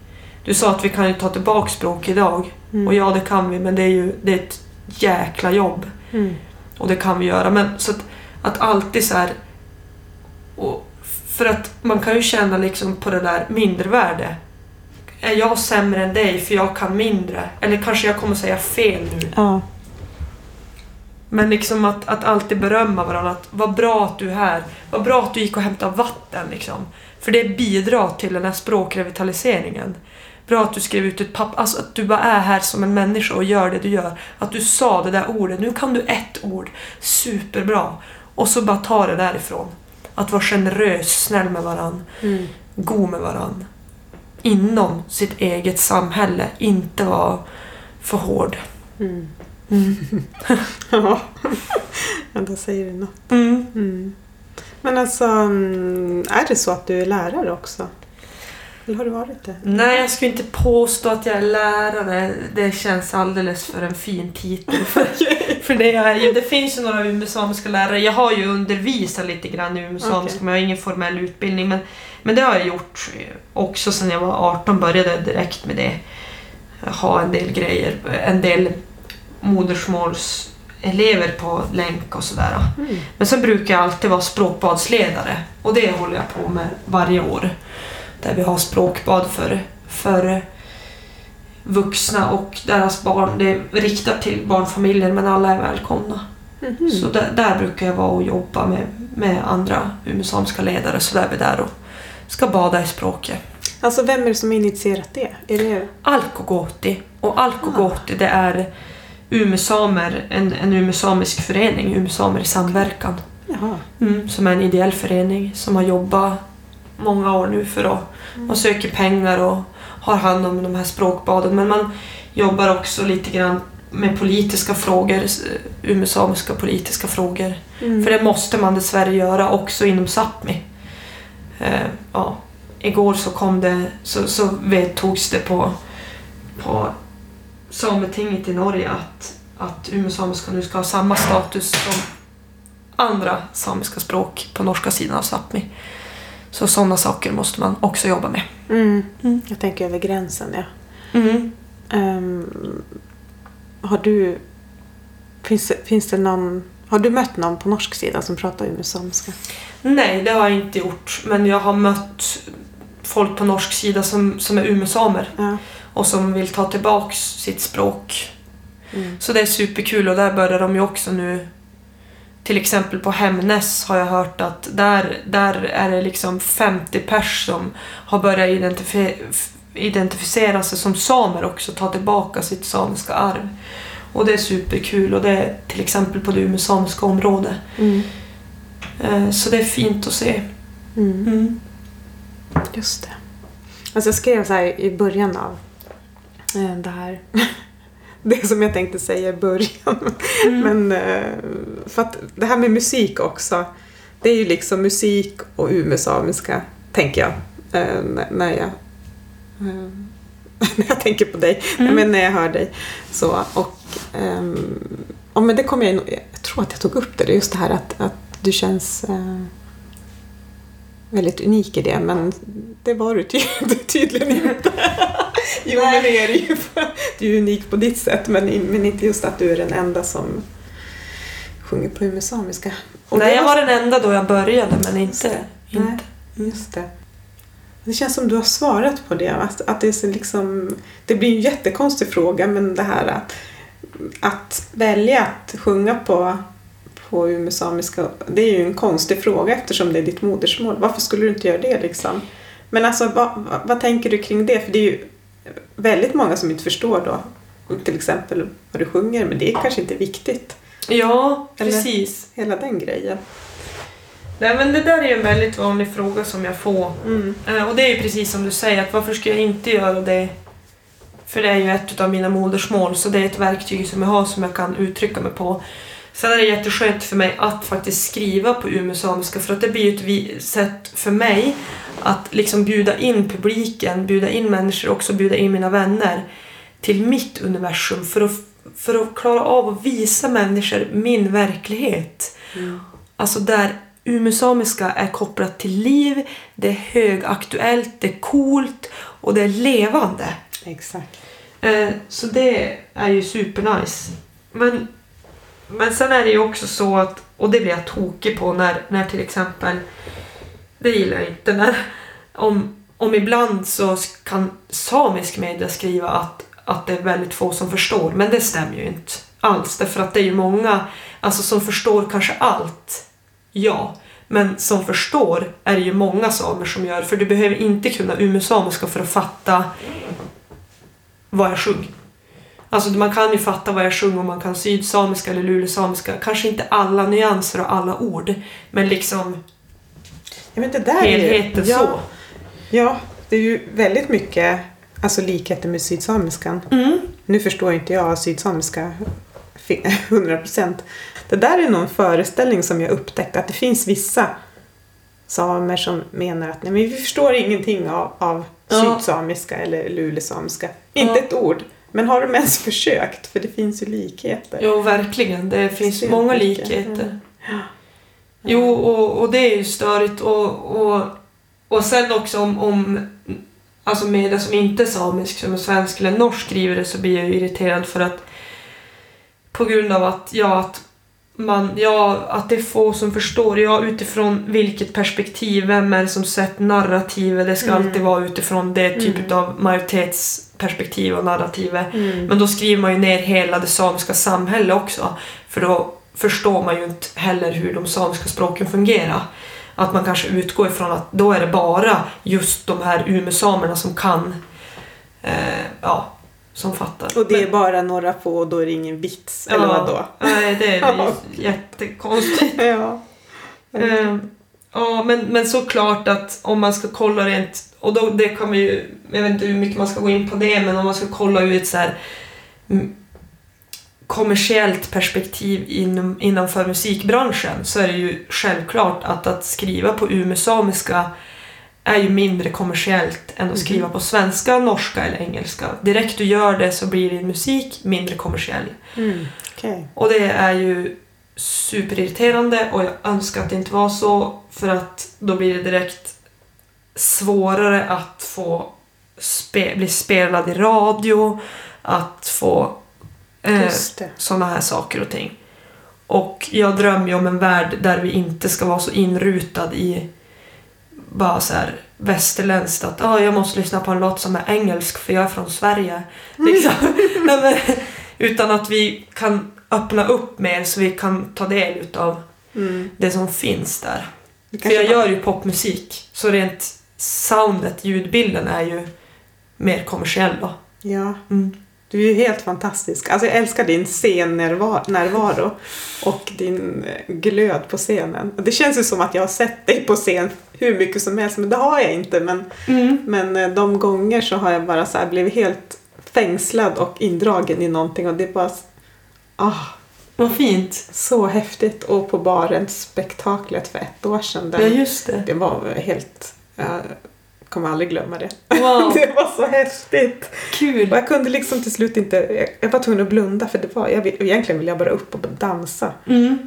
S3: Du sa att vi kan ju ta tillbaka språk idag.
S2: Mm.
S3: Och ja, det kan vi, men det är ju det är ett jäkla jobb.
S2: Mm.
S3: Och det kan vi göra. Men så att, att alltid så här... Och för att man kan ju känna liksom på det där mindervärde. Är jag sämre än dig för jag kan mindre? Eller kanske jag kommer säga fel nu.
S2: Ja.
S3: Men liksom att, att alltid berömma varandra. Att vad bra att du är här. Vad bra att du gick och hämtade vatten. Liksom. För det bidrar till den här språkrevitaliseringen. Bra att du skrev ut ett papper. Alltså att du bara är här som en människa och gör det du gör. Att du sa det där ordet. Nu kan du ett ord. Superbra. Och så bara ta det därifrån. Att vara generös, snäll med varandra.
S2: Mm.
S3: God med varandra. Inom sitt eget samhälle. Inte vara för hård.
S2: Mm.
S3: Mm.
S2: Ja. ja, då säger du något.
S3: Mm.
S2: Mm. Men alltså, mm, är det så att du är lärare också? Eller har du varit det?
S3: Nej, jag skulle inte påstå att jag är lärare. Det känns alldeles för en fin titel. För, för det, är ju, det finns ju några umesamiska lärare. Jag har ju undervisat lite grann i umesamiska
S2: Okej.
S3: men jag har ingen formell utbildning. Men, men det har jag gjort också sedan jag var 18. Började direkt med det. Ha en del grejer, en del modersmålselever på länk och sådär.
S2: Mm.
S3: Men sen brukar jag alltid vara språkbadsledare och det håller jag på med varje år. Där vi har språkbad för, för vuxna och deras barn. Det är riktat till barnfamiljer men alla är välkomna.
S2: Mhm.
S3: Så där, där brukar jag vara och jobba med, med andra umesamiska ledare så där är vi där och ska bada i språket.
S2: Alltså, vem är det som initierat det? Är det...
S3: Alkogoti. Och Alkogoti det är umesamer, en, en umesamisk förening, umesamer i samverkan. Mm, som är en ideell förening som har jobbat många år nu för att man söker pengar och har hand om de här språkbaden. Men man jobbar också lite grann med politiska frågor, umesamiska politiska frågor.
S2: Mm.
S3: För det måste man dessvärre göra också inom Sápmi. Eh, ja. Igår så kom det, så, så vedtogs det på, på Sametinget i Norge att, att umesamiska nu ska ha samma status som andra samiska språk på norska sidan av Sápmi. Så sådana saker måste man också jobba med.
S2: Mm.
S3: Mm.
S2: Jag tänker över gränsen, ja.
S3: Mm.
S2: ehm, har du... Finns, finns det någon... Har du mött någon på norsk sida som pratar umesamiska?
S3: Nej, det har jag inte gjort. Men jag har mött folk på norsk sida som, som är umesamer
S2: Ja.
S3: och som vill ta tillbaks sitt språk.
S2: Mm.
S3: Så det är superkul och där börjar de ju också nu till exempel på Hemnes har jag hört att där, där är det liksom 50 pers som har börjat identifiera, identifiera sig som samer också, ta tillbaka sitt samiska arv. Och det är superkul och det är till exempel på det umesamiska området.
S2: Mm.
S3: Eh, Så det är fint att se.
S2: Mm.
S3: Mm.
S2: Just det. Alltså jag skrev så här i början av eh, det här. Det som jag tänkte säga i början.
S3: Mm.
S2: Men eh, för att det här med musik också. Det är ju liksom musik och umesamiska, tänker jag. eh, När jag, eh, när jag tänker på dig.
S3: Mm.
S2: Men när jag hör dig. Så, och, ja, men det kommer jag, jag tror att jag tog upp det, just det här att, att du känns väldigt unik i det, men det var du ty tydligen inte. Jo, men det är det ju. Du är unik på ditt sätt, men, men inte just att du är den enda som sjunger på umesamiska.
S3: Nej, jag var den enda då jag började men inte...
S2: Nej.
S3: inte.
S2: Just det. Det känns som du har svarat på det. Att, att det, är så liksom, det blir en jättekonstig fråga men det här att, att välja att sjunga på, på umesamiska det är ju en konstig fråga eftersom det är ditt modersmål. Varför skulle du inte göra det liksom? Men alltså vad, vad, vad tänker du kring det? För det är ju väldigt många som inte förstår då till exempel vad du sjunger men det är kanske inte viktigt.
S3: Ja,
S2: Eller?
S3: precis.
S2: Hela den grejen.
S3: Nej, men det där är ju en väldigt vanlig fråga som jag får.
S2: Mm.
S3: Eh, Och det är ju precis som du säger, att varför ska jag inte göra det? För det är ju ett av mina modersmål, så det är ett verktyg som jag har som jag kan uttrycka mig på. Sen är det jätteskönt för mig att faktiskt skriva på umesamiska för att det blir ett sätt för mig att liksom bjuda in publiken, bjuda in människor och också bjuda in mina vänner till mitt universum för att, för att klara av att visa människor min verklighet.
S2: Mm.
S3: Alltså där umesamiska är kopplat till liv, det är högaktuellt, det är coolt och det är levande.
S2: Exakt.
S3: Eh, så det är ju supernice. Men, men sen är det ju också så att, och det blir jag tokig på när, när till exempel, det gillar jag inte, när om, om ibland så kan samisk media skriva att, att det är väldigt få som förstår, men det stämmer ju inte alls därför att det är ju många alltså, som förstår kanske allt, ja. Men som förstår är det ju många samer som gör, för du behöver inte kunna umesamiska för att fatta vad jag sjunger. Alltså man kan ju fatta vad jag sjunger om man kan sydsamiska eller lulesamiska. Kanske inte alla nyanser och alla ord. Men liksom
S2: Ja, men det där är ju-
S3: helheten
S2: ja,
S3: så.
S2: Ja, det är ju väldigt mycket alltså, likheter med sydsamiskan.
S3: Mm.
S2: Nu förstår inte jag sydsamiska fi- 100%. Det där är någon föreställning som jag upptäckte att det finns vissa samer som menar att nej, men vi förstår ingenting av, av
S3: Ja.
S2: sydsamiska eller lulesamiska. Inte
S3: Ja.
S2: ett ord. Men har de ens försökt? För det finns ju likheter.
S3: Jo, verkligen. Det finns
S2: Extremt
S3: många likheter. Jo, och, och det är ju störigt. Och, och, och sen också om, om alltså media som inte är samisk, som är svensk eller norsk skriver det så blir jag ju irriterad för att på grund av att, ja, att man, ja, att det är få som förstår. Ja, utifrån vilket perspektiv, vem är det som sett narrativet? Det ska
S2: Mm.
S3: alltid vara utifrån det typet
S2: Mm.
S3: av majoritetsperspektiv och narrativet.
S2: Mm.
S3: Men då skriver man ju ner hela det samiska samhället också. För då förstår man ju inte heller hur de samiska språken fungerar. Att man kanske utgår ifrån att då är det bara just de här umesamerna som kan, eh, ja, som fattar.
S2: Och det är
S3: Men-
S2: bara några få och då är det ingen vits. Eller vadå?
S3: Nej, det är
S2: Ja.
S3: jättekonstigt.
S2: Ja.
S3: Eh, Ja, men, men såklart att om man ska kolla rent, och då, det man ju, jag vet inte hur mycket man ska gå in på det, men om man ska kolla ur ett så här mm, kommersiellt perspektiv inom, innanför musikbranschen så är det ju självklart att att skriva på umesamiska är ju mindre kommersiellt än att skriva på svenska, norska eller engelska. Direkt du gör det så blir din musik mindre kommersiell.
S2: Mm. Okej.
S3: Och det är ju superirriterande och jag önskar att det inte var så för att då blir det direkt svårare att få spe bli spelad i radio. att få eh, sådana här saker och ting. Och jag drömmer ju om en värld där vi inte ska vara så inrutad i bara så här västerländskt att ah, jag måste lyssna på en låt som är engelsk för jag är från Sverige. Liksom. Nej, men, utan att vi kan öppna upp mer så vi kan ta del utav
S2: Mm.
S3: det som finns där. För jag gör ju popmusik så rent soundet, ljudbilden är ju mer kommersiell då.
S2: Ja,
S3: Mm.
S2: Du är ju helt fantastisk. Alltså jag älskar din scennärvaro och din eh, glöd på scenen. Det känns ju som att jag har sett dig på scen hur mycket som helst, men det har jag inte. Men, men eh, de gånger så har jag bara så blivit helt fängslad och indragen i någonting och det är bara ah,
S3: Vad fint.
S2: så häftigt. Och på Barents-spektaklet för ett år sedan.
S3: Ja,
S2: Där,
S3: just det.
S2: det var helt... Jag kommer aldrig glömma det.
S3: Wow,
S2: Det var så häftigt. Och
S3: kul.
S2: jag kunde liksom till slut inte, jag- jag var tvungen att blunda för det var, jag, vill- egentligen ville jag bara upp och dansa.
S3: Mm.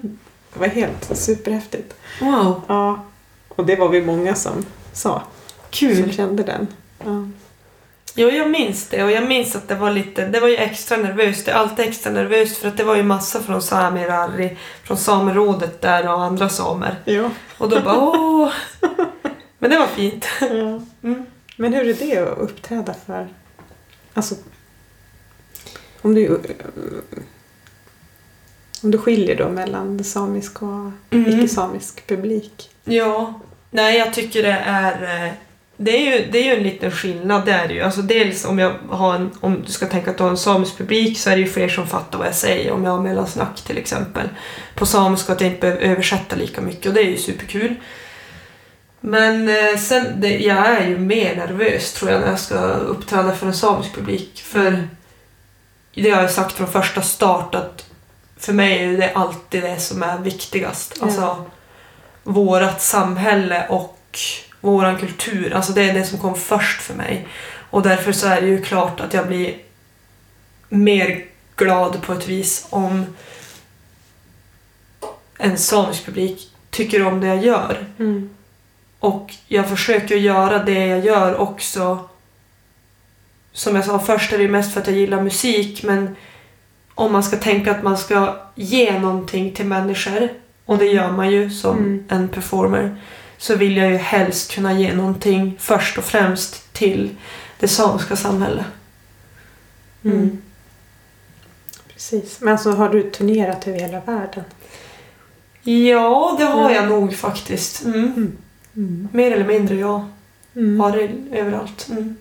S2: Det var helt superhäftigt.
S3: Wow,
S2: Ja. Och det var vi många som sa, som
S3: kul.
S2: kände den. Ja.
S3: Jo, jag minns det och jag minns att det var lite, det var ju extra nervöst. Det är alltid extra nervöst för att det var ju massa från Sami Rarri, från Samerådet där och andra samer.
S2: Ja.
S3: Och då bara åh. Men det var fint.
S2: ja.
S3: Mm.
S2: Men hur är det att uppträda för, alltså, om du, om du skiljer då mellan samisk och
S3: Mm.
S2: icke-samisk publik?
S3: Ja, nej jag tycker det är... eh, Det är ju, det är ju en liten skillnad, det är det ju. Alltså dels om jag har en, om du ska tänka att du har en samisk publik så är det ju fler som fattar vad jag säger om jag har mellansnack till exempel. På samiska att jag inte behöver översätta lika mycket och det är ju superkul. Men eh, sen, det, jag är ju mer nervös tror jag när jag ska uppträda för en samisk publik. För det har jag sagt från första start att för mig är det alltid det som är viktigast.
S2: Ja.
S3: Alltså vårat samhälle och våran kultur. Alltså det är det som kom först för mig. Och därför så är det ju klart att jag blir mer glad på ett vis om en samisk publik tycker om det jag gör.
S2: Mm.
S3: Och jag försöker göra det jag gör också. Som jag sa först är det mest för att jag gillar musik men om man ska tänka att man ska ge någonting till människor och det gör man ju som
S2: Mm.
S3: en performer så vill jag ju helst kunna ge någonting först och främst till det samiska samhället.
S2: Mm. Precis. Men alltså har du turnerat över hela världen?
S3: Ja, det har
S2: Mm.
S3: jag nog faktiskt. Mm.
S2: Mm.
S3: Mer eller mindre, ja.
S2: Mm.
S3: Har det överallt. Mm.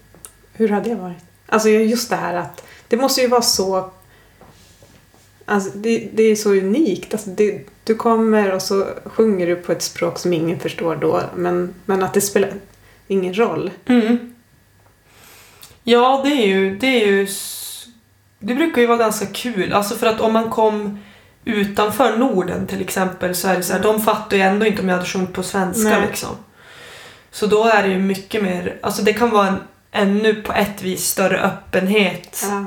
S2: Hur har det varit? Alltså just det här att det måste ju vara så Alltså det, det är så unikt. Alltså det, du kommer och så sjunger du på ett språk som ingen förstår då men, men att det spelar ingen roll.
S3: Mm. Ja, det är ju... Det, är ju, det brukar ju vara ganska kul. Alltså för att om man kom utanför Norden till exempel så är det så här, de fattar ju ändå inte om jag hade sjungit på svenska
S2: Nej.
S3: liksom. Så då är det ju mycket mer... Alltså det kan vara en ännu på ett vis större öppenhet.
S2: Ja.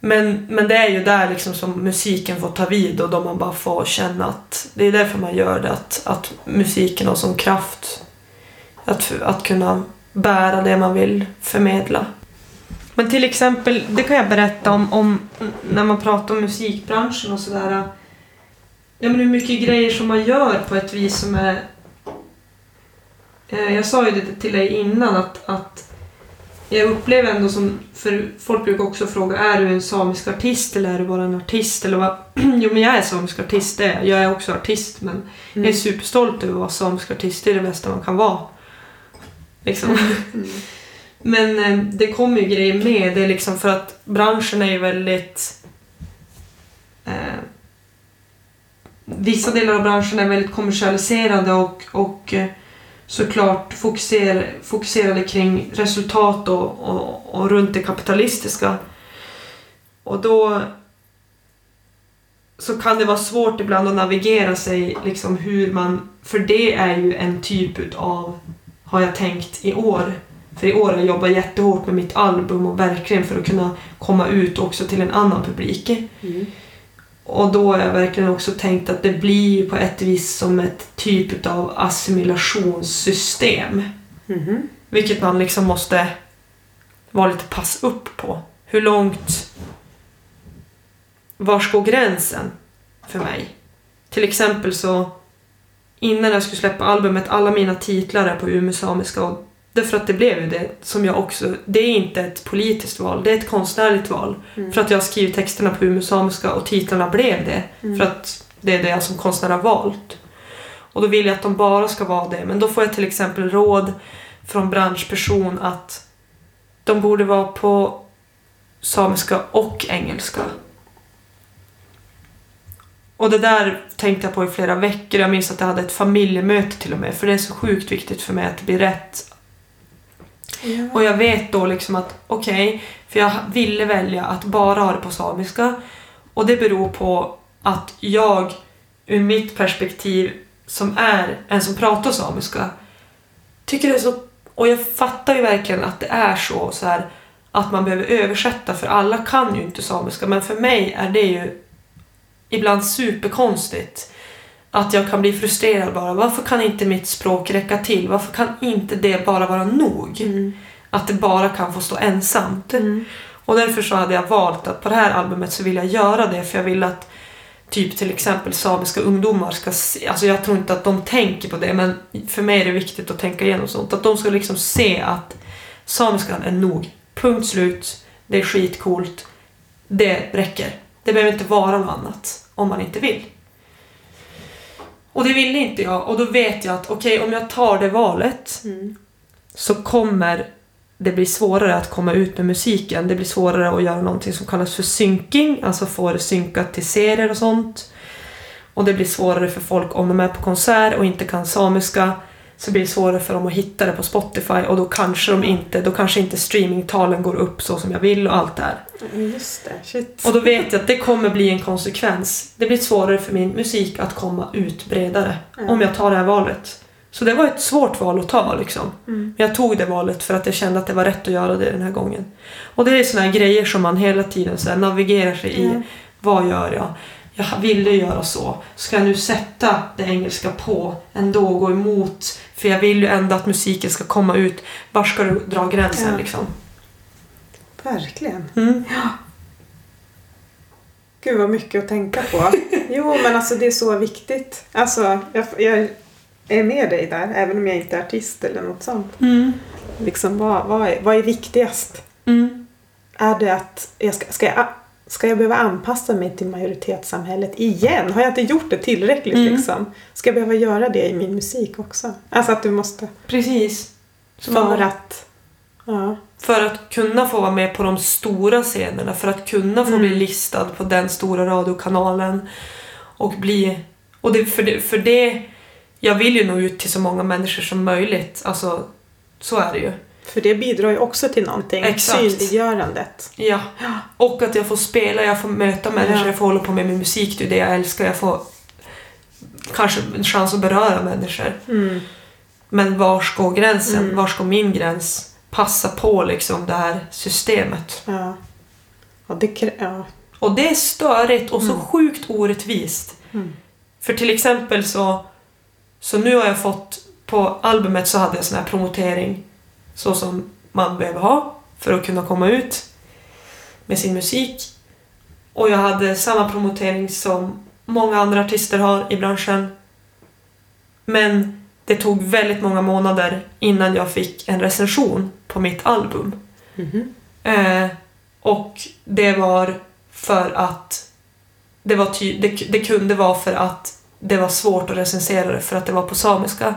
S3: Men, men det är ju där liksom som musiken får ta vid och då man bara får känna att det är därför man gör det. Att, att musiken har som kraft att, att kunna bära det man vill förmedla. Men till exempel, det kan jag berätta om, om när man pratar om musikbranschen och sådär. Ja men hur mycket grejer som man gör på ett vis som är... Eh, Jag sa ju det till dig innan att, att jag upplever ändå som, för folk brukar också fråga, är du en samisk artist eller är du bara en artist? Eller vad? Jo men jag är samisk artist, det är jag. Jag är också artist men jag är
S2: Mm.
S3: superstolt över att vara samisk artist, det är det bästa man kan vara. Liksom.
S2: Mm.
S3: Men eh, det kommer ju grejer med, det är liksom för att branschen är ju väldigt... Eh, vissa delar av branschen är väldigt kommersialiserade och, och eh, såklart fokuser, fokuserade kring resultat och, och, och runt det kapitalistiska. Och då så kan det vara svårt ibland att navigera sig liksom hur man... För det är ju en typ av, har jag tänkt, i år. För i år har jag jobbat jättehårt med mitt album och verkligen för att kunna komma ut också till en annan publik.
S2: Mm.
S3: Och då har jag verkligen också tänkt att det blir på ett vis som ett typ av assimilationssystem.
S2: Mhm.
S3: Vilket man liksom måste vara lite pass upp på. hur långt... Var går gränsen för mig? Till exempel så innan jag skulle släppa albumet, alla mina titlar är på umeå-samiska och därför att det blev ju det som jag också, det är inte ett politiskt val, det är ett konstnärligt val.
S1: Mm.
S3: För att jag har skrivit texterna på umeå-samiska och titlarna blev det.
S1: Mm.
S3: För att det är det jag som konstnär har valt. Och då vill jag att de bara ska vara det. Men då får jag till exempel råd från branschperson att de borde vara på samiska och engelska. Och det där tänkte jag på i flera veckor. Jag minns att jag hade ett familjemöte till och med. För det är så sjukt viktigt för mig att det blir rätt.
S1: Ja.
S3: Och jag vet då liksom att okej, för jag ville välja att bara ha det på samiska. Och det beror på att jag, ur mitt perspektiv, som är en som pratar samiska, tycker det är så... Och jag fattar ju verkligen att det är så, så här, att man behöver översätta, för alla kan ju inte samiska. Men för mig är det ju ibland superkonstigt. Att jag kan bli frustrerad bara. Varför kan inte mitt språk räcka till? Varför kan inte det bara vara nog?
S1: Mm.
S3: Att det bara kan få stå ensamt.
S1: Mm.
S3: Och därför så hade jag valt att på det här albumet så vill jag göra det för jag vill att typ till exempel samiska ungdomar ska se, alltså jag tror inte att de tänker på det men för mig är det viktigt att tänka igenom sånt. Att de ska liksom se att samiskan är nog. Punkt slut. Det är skitcoolt. Det räcker. Det behöver inte vara något annat om man inte vill. Och det ville inte jag och då vet jag att okej om jag tar det valet
S1: Mm.
S3: så kommer det bli svårare att komma ut med musiken. Det blir svårare att göra någonting som kallas för syncing, alltså få det synkat till serier och sånt. Och det blir svårare för folk om de är på konsert och inte kan samiska. Så blir det svårare för dem att hitta det på Spotify och då kanske de inte, då kanske inte streamingtalen går upp så som jag vill och allt det här.
S1: Just det, shit.
S3: Och då vet jag att det kommer bli en konsekvens. Det blir svårare för min musik att komma ut bredare
S1: Mm.
S3: om jag tar det här valet. Så det var ett svårt val att ta liksom.
S1: Mm.
S3: Men jag tog det valet för att jag kände att det var rätt att göra det den här gången. Och det är såna här grejer som man hela tiden så navigerar sig i.
S1: Mm.
S3: Vad gör jag? Jag ville göra så. Ska jag nu sätta det engelska på ändå och gå emot? För jag vill ju ändå att musiken ska komma ut. Var ska du dra gränsen
S1: Ja.
S3: liksom?
S1: Verkligen.
S3: Mm.
S1: Gud vad mycket att tänka på. Jo men alltså det är så viktigt. Alltså jag, jag är med dig där även om jag inte är artist eller något sånt.
S3: Mm.
S1: Liksom vad, vad, är, vad är viktigast?
S3: Mm.
S1: Är det att jag ska, ska, jag, ska jag behöva anpassa mig till majoritetssamhället igen? Har jag inte gjort det tillräckligt
S3: Mm.
S1: liksom? Ska jag behöva göra det i min musik också? Alltså att du måste...
S3: Precis. Så
S1: För att... Ja.
S3: För att kunna få vara med på de stora scenerna, för att kunna få
S1: Mm.
S3: bli listad på den stora radiokanalen och bli... Och det, för, det, för det... Jag vill ju nå ut till så många människor som möjligt. Alltså, så är det ju.
S1: För det bidrar ju också till någonting.
S3: Exakt.
S1: Synliggörandet.
S3: Ja. Och att jag får spela, jag får möta människor,
S1: Ja.
S3: jag får hålla på med min musik, det är det jag älskar. Jag får kanske en chans att beröra människor.
S1: Mm.
S3: Men var går gränsen?
S1: Mm.
S3: Var ska min gräns? Passa på liksom det här systemet.
S1: Ja. Ja, det ja.
S3: Och det är störigt och så
S1: Mm.
S3: sjukt orättvist.
S1: Mm.
S3: För till exempel så, så nu har jag fått, på albumet så hade jag sån här promotering så som man behöver ha för att kunna komma ut med sin musik. Och jag hade samma promotering som många andra artister har i branschen. Men det tog väldigt många månader innan jag fick en recension på mitt album.
S1: Mhm.
S3: Eh, och det var för att det, var ty- det, det kunde vara för att det var svårt att recensera det för att det var på samiska.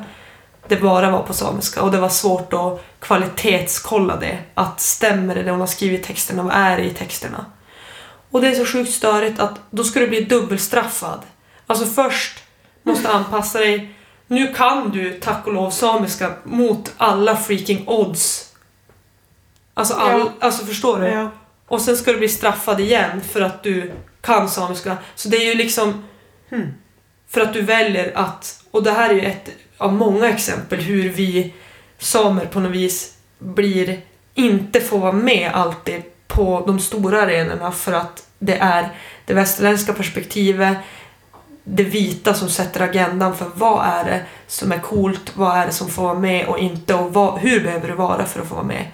S3: Det bara var på samiska och det var svårt att kvalitetskolla det. Att stämmer det, det hon har skrivit i texterna, vad är det i texterna? Och det är så sjukt störigt att då ska du bli dubbelstraffad. Alltså först måste anpassa dig. Nu kan du tack och lov samiska mot alla freaking odds. Alltså, all,
S1: Ja.
S3: alltså förstår du?
S1: Ja.
S3: Och sen ska du bli straffad igen för att du kan samiska. Så det är ju liksom
S1: Hmm.
S3: för att du väljer att, och det här är ju ett av många exempel hur vi samer på något vis blir, inte får vara med alltid på de stora arenorna för att det är det västerländska perspektivet, det vita som sätter agendan för vad är det som är coolt, vad är det som får vara med och inte och vad, hur behöver du vara för att få vara med.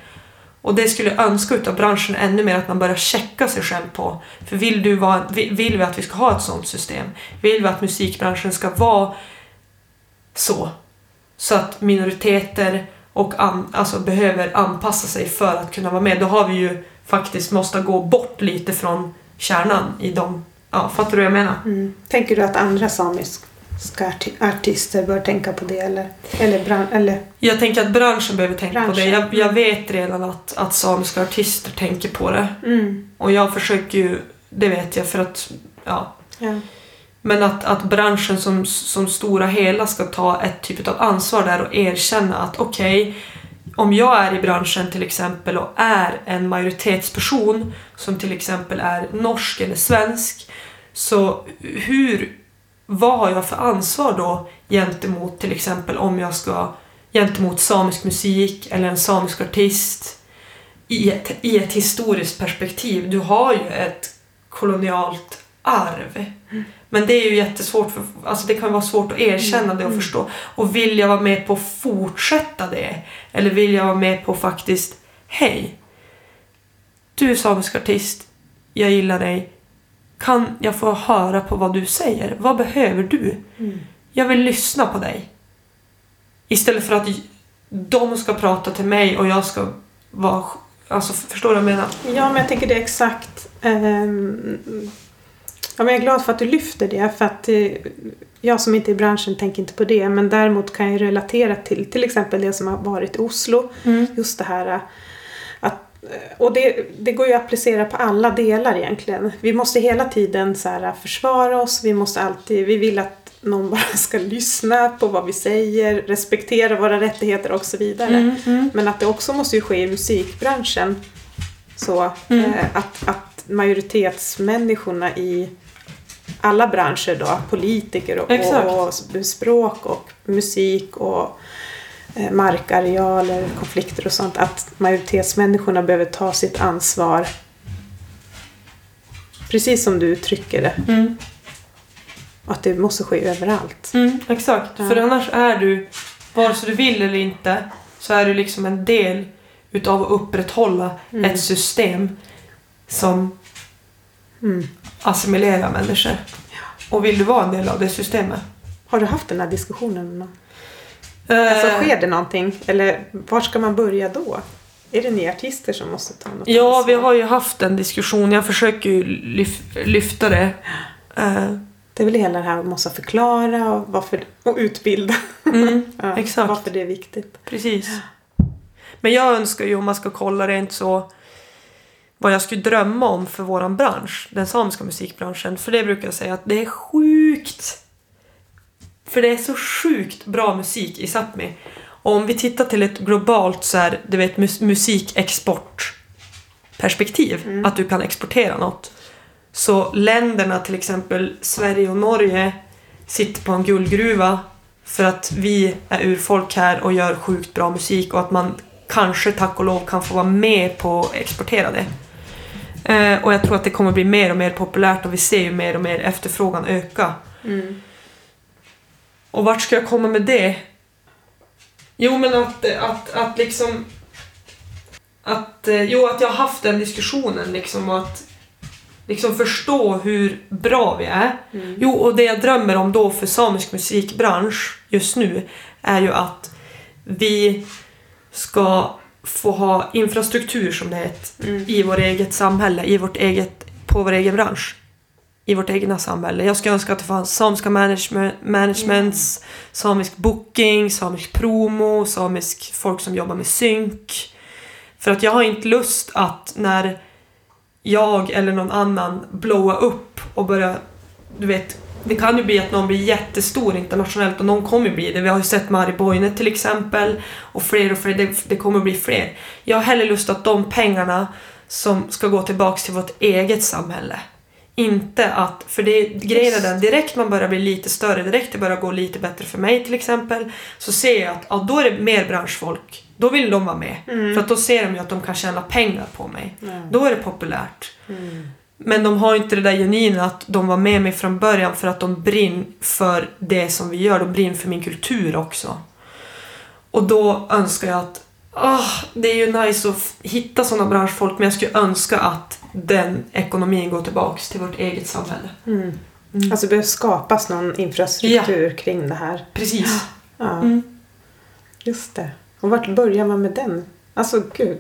S3: Och det skulle jag önska utav branschen ännu mer att man börjar checka sig själv på. För vill, du vara, vill vi att vi ska ha ett sånt system? Vill vi att musikbranschen ska vara så? Så att minoriteter och an, alltså behöver anpassa sig för att kunna vara med. Då har vi ju faktiskt måste gå bort lite från kärnan i de... Ja, fattar du vad jag menar?
S2: Mm. Tänker du att andra samiska arti- artister bör tänka på det? Eller, eller, bran- eller
S3: Jag tänker att branschen behöver tänka på det.
S2: Branschen,
S3: Jag, jag
S2: mm.
S3: vet redan att, att samiska artister tänker på det.
S2: mm.
S3: Och jag försöker ju, det vet jag för att, ja.
S2: ja.
S3: Men att, att branschen som, som stora hela ska ta ett typ av ansvar där och erkänna att okej, om jag är i branschen till exempel och är en majoritetsperson som till exempel är norsk eller svensk, så hur, vad har jag för ansvar då gentemot till exempel om jag ska gentemot samisk musik eller en samisk artist i ett, i ett historiskt perspektiv. Du har ju ett kolonialt arv. Men det är ju jättesvårt, för, alltså det kan vara svårt att erkänna det och
S2: Mm.
S3: förstå. Och vill jag vara med på att fortsätta det? Eller vill jag vara med på faktiskt, hej, du är samisk artist, jag gillar dig, kan jag få höra på vad du säger? Vad behöver du?
S2: Mm.
S3: Jag vill lyssna på dig. Istället för att de ska prata till mig och jag ska vara... Alltså, förstår du vad jag menar?
S2: Ja, men jag tänker det är exakt. ehm, ja, men jag är glad för att du lyfter det. För att eh, jag som inte är i branschen tänker inte på det. Men däremot kan jag relatera till till exempel det som har varit i Oslo. Just det här eh, att, eh, och det, det går ju att applicera på alla delar egentligen. Vi måste hela tiden så här försvara oss. Vi måste alltid, vi vill att någon bara ska lyssna på vad vi säger, respektera våra rättigheter och så vidare.
S3: Mm, mm.
S2: Men att det också måste ju ske i musikbranschen. Så
S3: Mm.
S2: eh, att, att majoritetsmänniskorna i alla branscher då, politiker och, och, och språk och musik och eh, markarealer, konflikter och sånt. Att majoritetsmänniskorna behöver ta sitt ansvar. Precis som du uttrycker det.
S3: Mm.
S2: Att det måste ske överallt.
S3: Mm, exakt.
S2: Ja.
S3: För annars är du, vare sig du vill eller inte, så är du liksom en del utav att upprätthålla
S2: Mm.
S3: ett system som
S2: Mm.
S3: Assimilerar människor. Och vill du vara en del av det systemet?
S2: Har du haft den här diskussionen med någon?
S3: Eh,
S2: Alltså sker det någonting? Eller var ska man börja då? Är det ni artister som måste ta något
S3: Ja,
S2: ansvar?
S3: vi har ju haft en diskussion. Jag försöker ju lyf- lyfta det. Eh,
S2: Det är väl hela det här att måste förklara och, varför, och utbilda.
S3: mm,
S2: Ja,
S3: Exakt.
S2: Varför det är viktigt.
S3: precis. Men jag önskar ju, om man ska kolla rent så, vad jag skulle drömma om för våran bransch, den samiska musikbranschen. För det brukar jag säga att det är sjukt. För det är så sjukt bra musik i Sápmi. Och om vi tittar till ett globalt så här, du vet, mus- musikexportperspektiv,
S2: Mm.
S3: att du kan exportera något. Så länderna, till exempel Sverige och Norge, sitter på en guldgruva för att vi är urfolk här och gör sjukt bra musik och att man kanske, tack och lov, kan få vara med på att exportera det. Eh, och jag tror att det kommer bli mer och mer populärt och vi ser ju mer och mer efterfrågan öka.
S2: Mm.
S3: Och vart ska jag komma med det? Jo, men att, att, att liksom... Att, eh, jo, att jag har haft den diskussionen liksom och att liksom förstå hur bra vi är.
S2: Mm.
S3: Jo, och det jag drömmer om då för samisk musikbransch just nu är ju att vi ska få ha infrastruktur som det heter
S2: Mm.
S3: i vårt eget samhälle, i vårt eget, på vår egen bransch. I vårt egna samhälle. Jag skulle önska att det fanns samiska management, managements, samisk booking, samisk promo, samisk folk som jobbar med synk. För att jag har inte lust att när jag eller någon annan blowa upp och börja, du vet, det kan ju bli att någon blir jättestor internationellt och någon kommer bli det. Vi har ju sett Mari Boine till exempel och fler och fler, det, det kommer bli fler. Jag har hellre lust att de pengarna som ska gå tillbaks till vårt eget samhälle. Inte att, för det grejen är den, direkt man börjar bli lite större, direkt det börjar gå lite bättre för mig till exempel, så ser jag att ja, då är det mer branschfolk. Då vill de vara med.
S2: Mm.
S3: För att då ser de ju att de kan tjäna pengar på mig.
S2: Ja.
S3: Då är det populärt.
S2: Mm.
S3: Men de har inte det där genuina att de var med mig från början för att de brinner för det som vi gör. De brinner för min kultur också. Och då önskar jag att, ah, det är ju nice att hitta sådana branschfolk men jag skulle önska att den ekonomin går tillbaks till vårt eget samhälle.
S2: Mm.
S3: Mm.
S2: Alltså det behöver skapas någon infrastruktur kring det här.
S3: Precis.
S2: Ja,
S3: Mm.
S2: just det. Och vart börjar man med den? Alltså gud.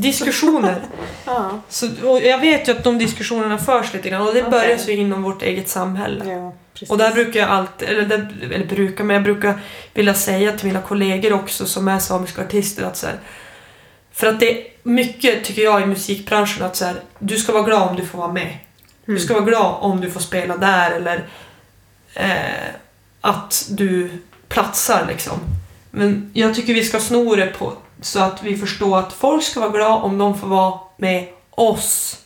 S3: Diskussioner.
S2: Ja.
S3: Så, och jag vet ju att de diskussionerna förs lite grann och det
S2: Okej.
S3: börjar ju inom vårt eget samhälle.
S2: ja.
S3: Och där brukar jag alltid, eller, där, eller brukar, men jag brukar vilja säga till mina kollegor också som är samiska artister att så här, För att det är mycket, tycker jag, i musikbranschen att så här, du ska vara glad om du får vara med. Du
S2: Mm.
S3: ska vara glad om du får spela där eller eh, att du platsar liksom. Men jag tycker vi ska sno det på så att vi förstår att folk ska vara glada om de får vara med oss.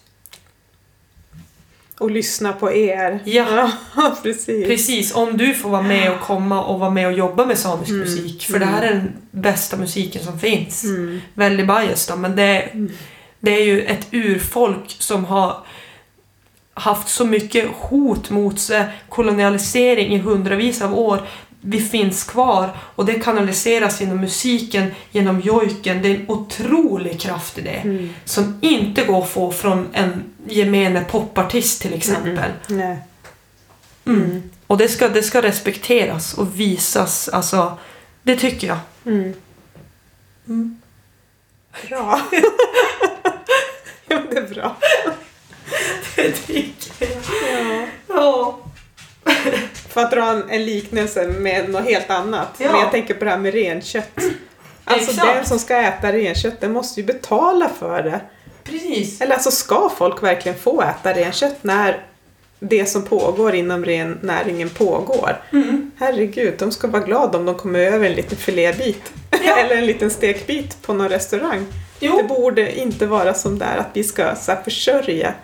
S2: Och lyssna på er.
S3: Ja.
S2: Ja, precis.
S3: Precis, om du får vara med och komma och vara med och jobba med samisk
S2: Mm.
S3: musik. För det här är den bästa musiken som finns.
S2: Mm.
S3: Väldigt bias då, men det,
S2: Mm.
S3: det är ju ett urfolk som har haft så mycket hot mot sig, kolonialisering i hundravis av år. Vi finns kvar och det kanaliseras genom musiken, genom jojken. Det är en otrolig kraft i det.
S2: Mm.
S3: Som inte går att få från en gemene popartist till exempel. Mm.
S2: Mm.
S3: Och det ska, det ska respekteras och visas. Alltså, det tycker jag.
S2: Mm.
S3: Mm.
S2: Bra. ja, det är bra.
S3: Det tycker jag.
S2: Ja.
S3: Ja.
S2: För att dra en, en liknelse med något helt annat.
S3: Ja.
S2: Men jag tänker på det här med renkött. Alltså
S3: Exakt.
S2: den som ska äta renkött, den måste ju betala för det.
S3: Precis.
S2: Eller alltså ska folk verkligen få äta renkött när det som pågår inom rennäringen pågår?
S3: Mm.
S2: Herregud, de ska vara glada om de kommer över en liten filébit.
S3: Ja.
S2: Eller en liten stekbit på någon restaurang. Det
S3: Jo.
S2: borde inte vara som där att vi ska så här, försörja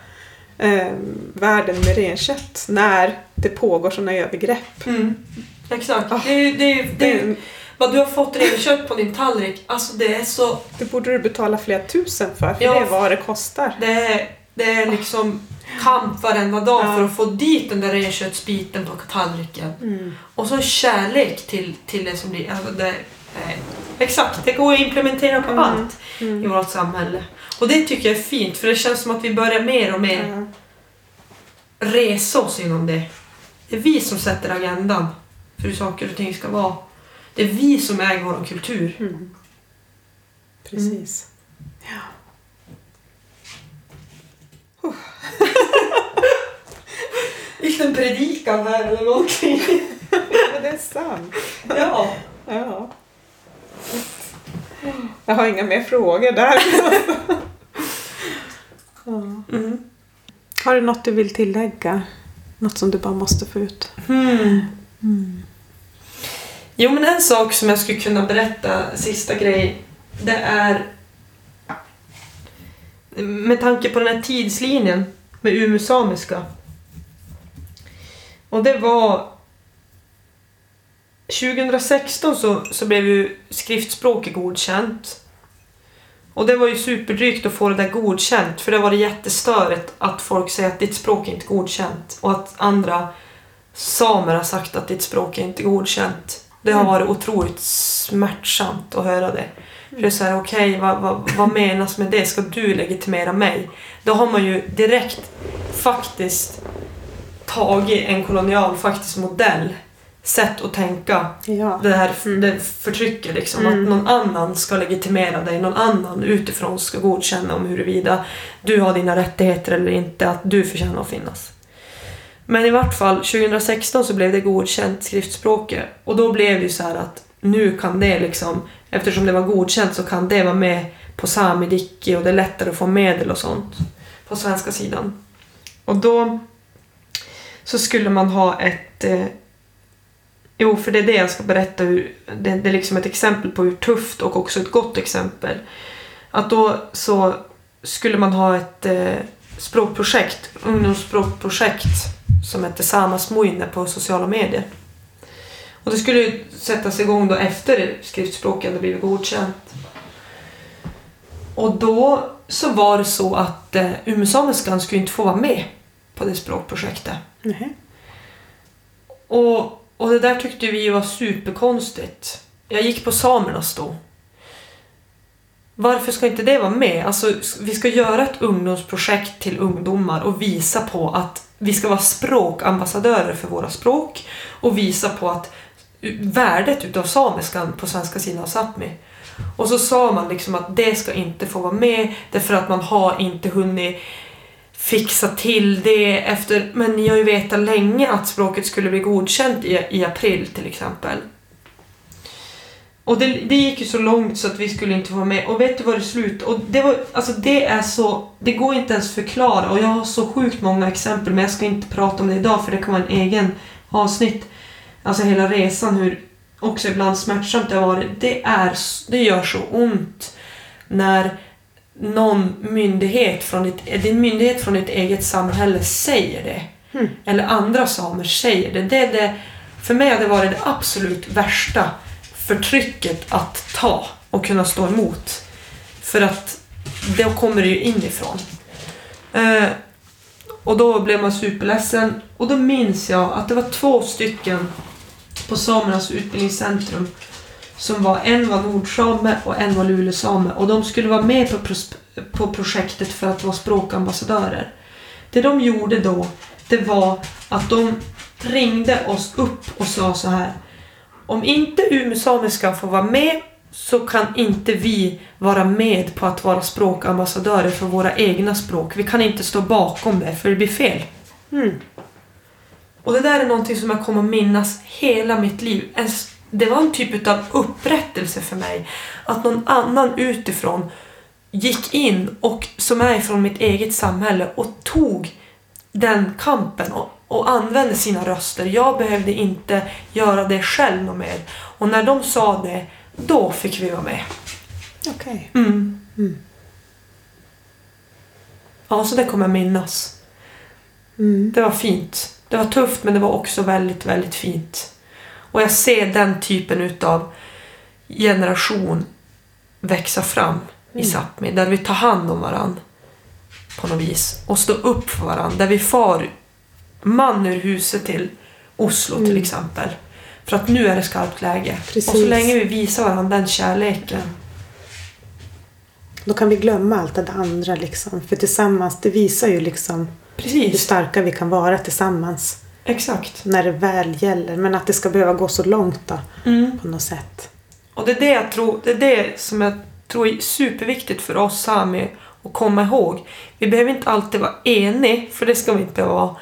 S2: eh, världen med renkött när det pågår sådana övergrepp.
S3: Mm. Exakt.
S2: Ah.
S3: Det, det, det,
S2: Det,
S3: vad du har fått renkött på din tallrik, alltså det är så...
S2: det borde du betala flera tusen för, för
S3: Ja.
S2: det är vad det kostar.
S3: Det är, det är liksom kamp varenda dag
S2: Ja.
S3: för att få dit den där renköttsbiten på tallriken.
S2: Mm.
S3: Och så kärlek till, till det som blir... Alltså det, eh, exakt, det går att implementera på
S2: Mm.
S3: allt i
S2: Mm.
S3: vårt samhälle. Och det tycker jag är fint, för det känns som att vi börjar mer och mer
S2: Ja.
S3: resa oss inom det. Det är vi som sätter agendan för hur saker och ting ska vara. Det är vi som äger vår kultur.
S2: Mm. Precis. Ja.
S3: Liten predikan här eller någonting.
S2: Men det är sant.
S3: ja.
S2: Ja. Jag har inga mer frågor där.
S3: Mm.
S2: Har du något du vill tillägga? Något som du bara måste få ut?
S3: Hmm. Jo, men en sak som jag skulle kunna berätta, sista grej, det är med tanke på den här tidslinjen med Umeå samiska. Och det var 2016 så, så blev ju skriftspråket godkänt. Och det var ju superdrygt att få det där godkänt för det var det jättestörigt att folk säger att ditt språk är inte godkänt och att andra samer har sagt att ditt språk är inte godkänt. Det har
S2: Mm.
S3: varit otroligt smärtsamt att höra det. För det är såhär, okej, vad, vad, vad menas med det? Ska du legitimera mig? Då har man ju direkt faktiskt tagit en kolonial faktisk modell, sätt att tänka,
S2: Ja.
S3: det här
S2: Mm.
S3: det förtrycket liksom.
S2: Mm.
S3: Att någon annan ska legitimera dig, någon annan utifrån ska godkänna om huruvida du har dina rättigheter eller inte, att du förtjänar att finnas. Men i vart fall, 2016 så blev det godkänt skriftspråket och då blev det ju så här att nu kan det liksom, eftersom det var godkänt så kan det vara med på Samidiki och det är lättare att få medel och sånt på svenska sidan. Och då så skulle man ha ett eh, Jo, för det är det jag ska berätta. Hur, det, det är liksom ett exempel på hur tufft och också ett gott exempel. Att då så skulle man ha ett eh, språkprojekt, ungdomsspråkprojekt som hette Samas Muine på sociala medier. Och det skulle ju sättas igång då efter skriftspråket hade blivit godkänt. Och då så var det så att eh, umesamiskan skulle inte få vara med på det språkprojektet.
S2: Nej.
S3: Och, och det där tyckte vi var superkonstigt. Jag gick på samernas då. varför ska inte det vara med? Alltså, vi ska göra ett ungdomsprojekt till ungdomar och visa på att vi ska vara språkambassadörer för våra språk och visa på att värdet utav samiskan på svenska sidan av Sápmi. Och så sa man liksom att det ska inte få vara med därför att man har inte hunnit fixa till det efter, men ni har ju vetat länge att språket skulle bli godkänt i, i april till exempel. Och det, det gick ju så långt så att vi skulle inte få vara med. Och vet du vad det slutade? Och det var, alltså det är så, det går inte ens förklara och jag har så sjukt många exempel men jag ska inte prata om det idag för det kan vara en egen avsnitt. Alltså hela resan hur också ibland smärtsamt det har varit. Det, är, det gör så ont när någon myndighet från ditt, din myndighet från ditt eget samhälle säger det. Mm. Eller andra samer säger det. det, det för mig har det varit det absolut värsta förtrycket att ta och kunna stå emot. För att då kommer det ju inifrån. Eh, och då blev man superledsen och då minns jag att det var två stycken på Samernas utbildningscentrum som var, en var nordsame och en var lulesame och de skulle vara med på, på projektet för att vara språkambassadörer. Det de gjorde då, det var att de ringde oss upp och sa så här om inte umesamiska får vara med så kan inte vi vara med på att vara språkambassadörer för våra egna språk. Vi kan inte stå bakom det för det blir fel. Mm. Och det där är någonting som jag kommer minnas hela mitt liv. Det var en typ av upprättelse för mig. Att någon annan utifrån gick in och som är från mitt eget samhälle och tog den kampen och, och använde sina röster. Jag behövde inte göra det själv något mer. Och när de sa det, då fick vi vara med.
S2: Okej. Okay. Mm. Mm.
S3: Ja, så det kommer jag minnas. Mm. Det var fint. Det var tufft men det var också väldigt, väldigt fint. Och jag ser den typen utav generation växa fram i mm. Sápmi. Där vi tar hand om varandra på något vis och stå upp för varandra. Där vi far man ur huset till Oslo mm. till exempel. För att nu är det skarpt läge. Precis. Och så länge vi visar varandra den kärleken.
S2: Då kan vi glömma allt det andra liksom. För tillsammans, det visar ju liksom Precis. hur starka vi kan vara tillsammans.
S3: Exakt.
S2: När det väl gäller. Men att det ska behöva gå så långt då. Mm. På något sätt.
S3: Och det är det jag tror, det är det som jag tror är superviktigt för oss sami att komma ihåg. Vi behöver inte alltid vara eniga, för det ska vi inte vara.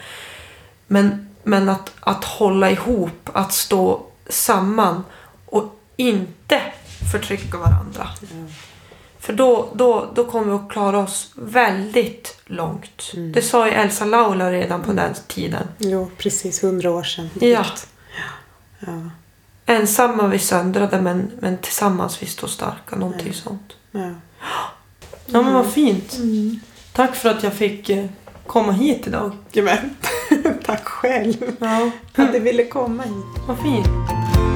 S3: Men, men att, att hålla ihop, att stå samman och inte förtrycka varandra. Mm. För då, då, då kommer vi att klara oss väldigt långt. Mm. Det sa ju Elsa Laula redan på den tiden.
S2: Jo, precis. Hundra år sedan.
S3: Ja. ja. Ensamma vi söndrade men, men tillsammans vi står starka. Någonting ja. sånt. Ja. ja men vad fint. Mm. Tack för att jag fick eh, komma hit idag.
S2: Jamen, tack själv. Ja. Att du ville komma hit.
S3: Vad fint.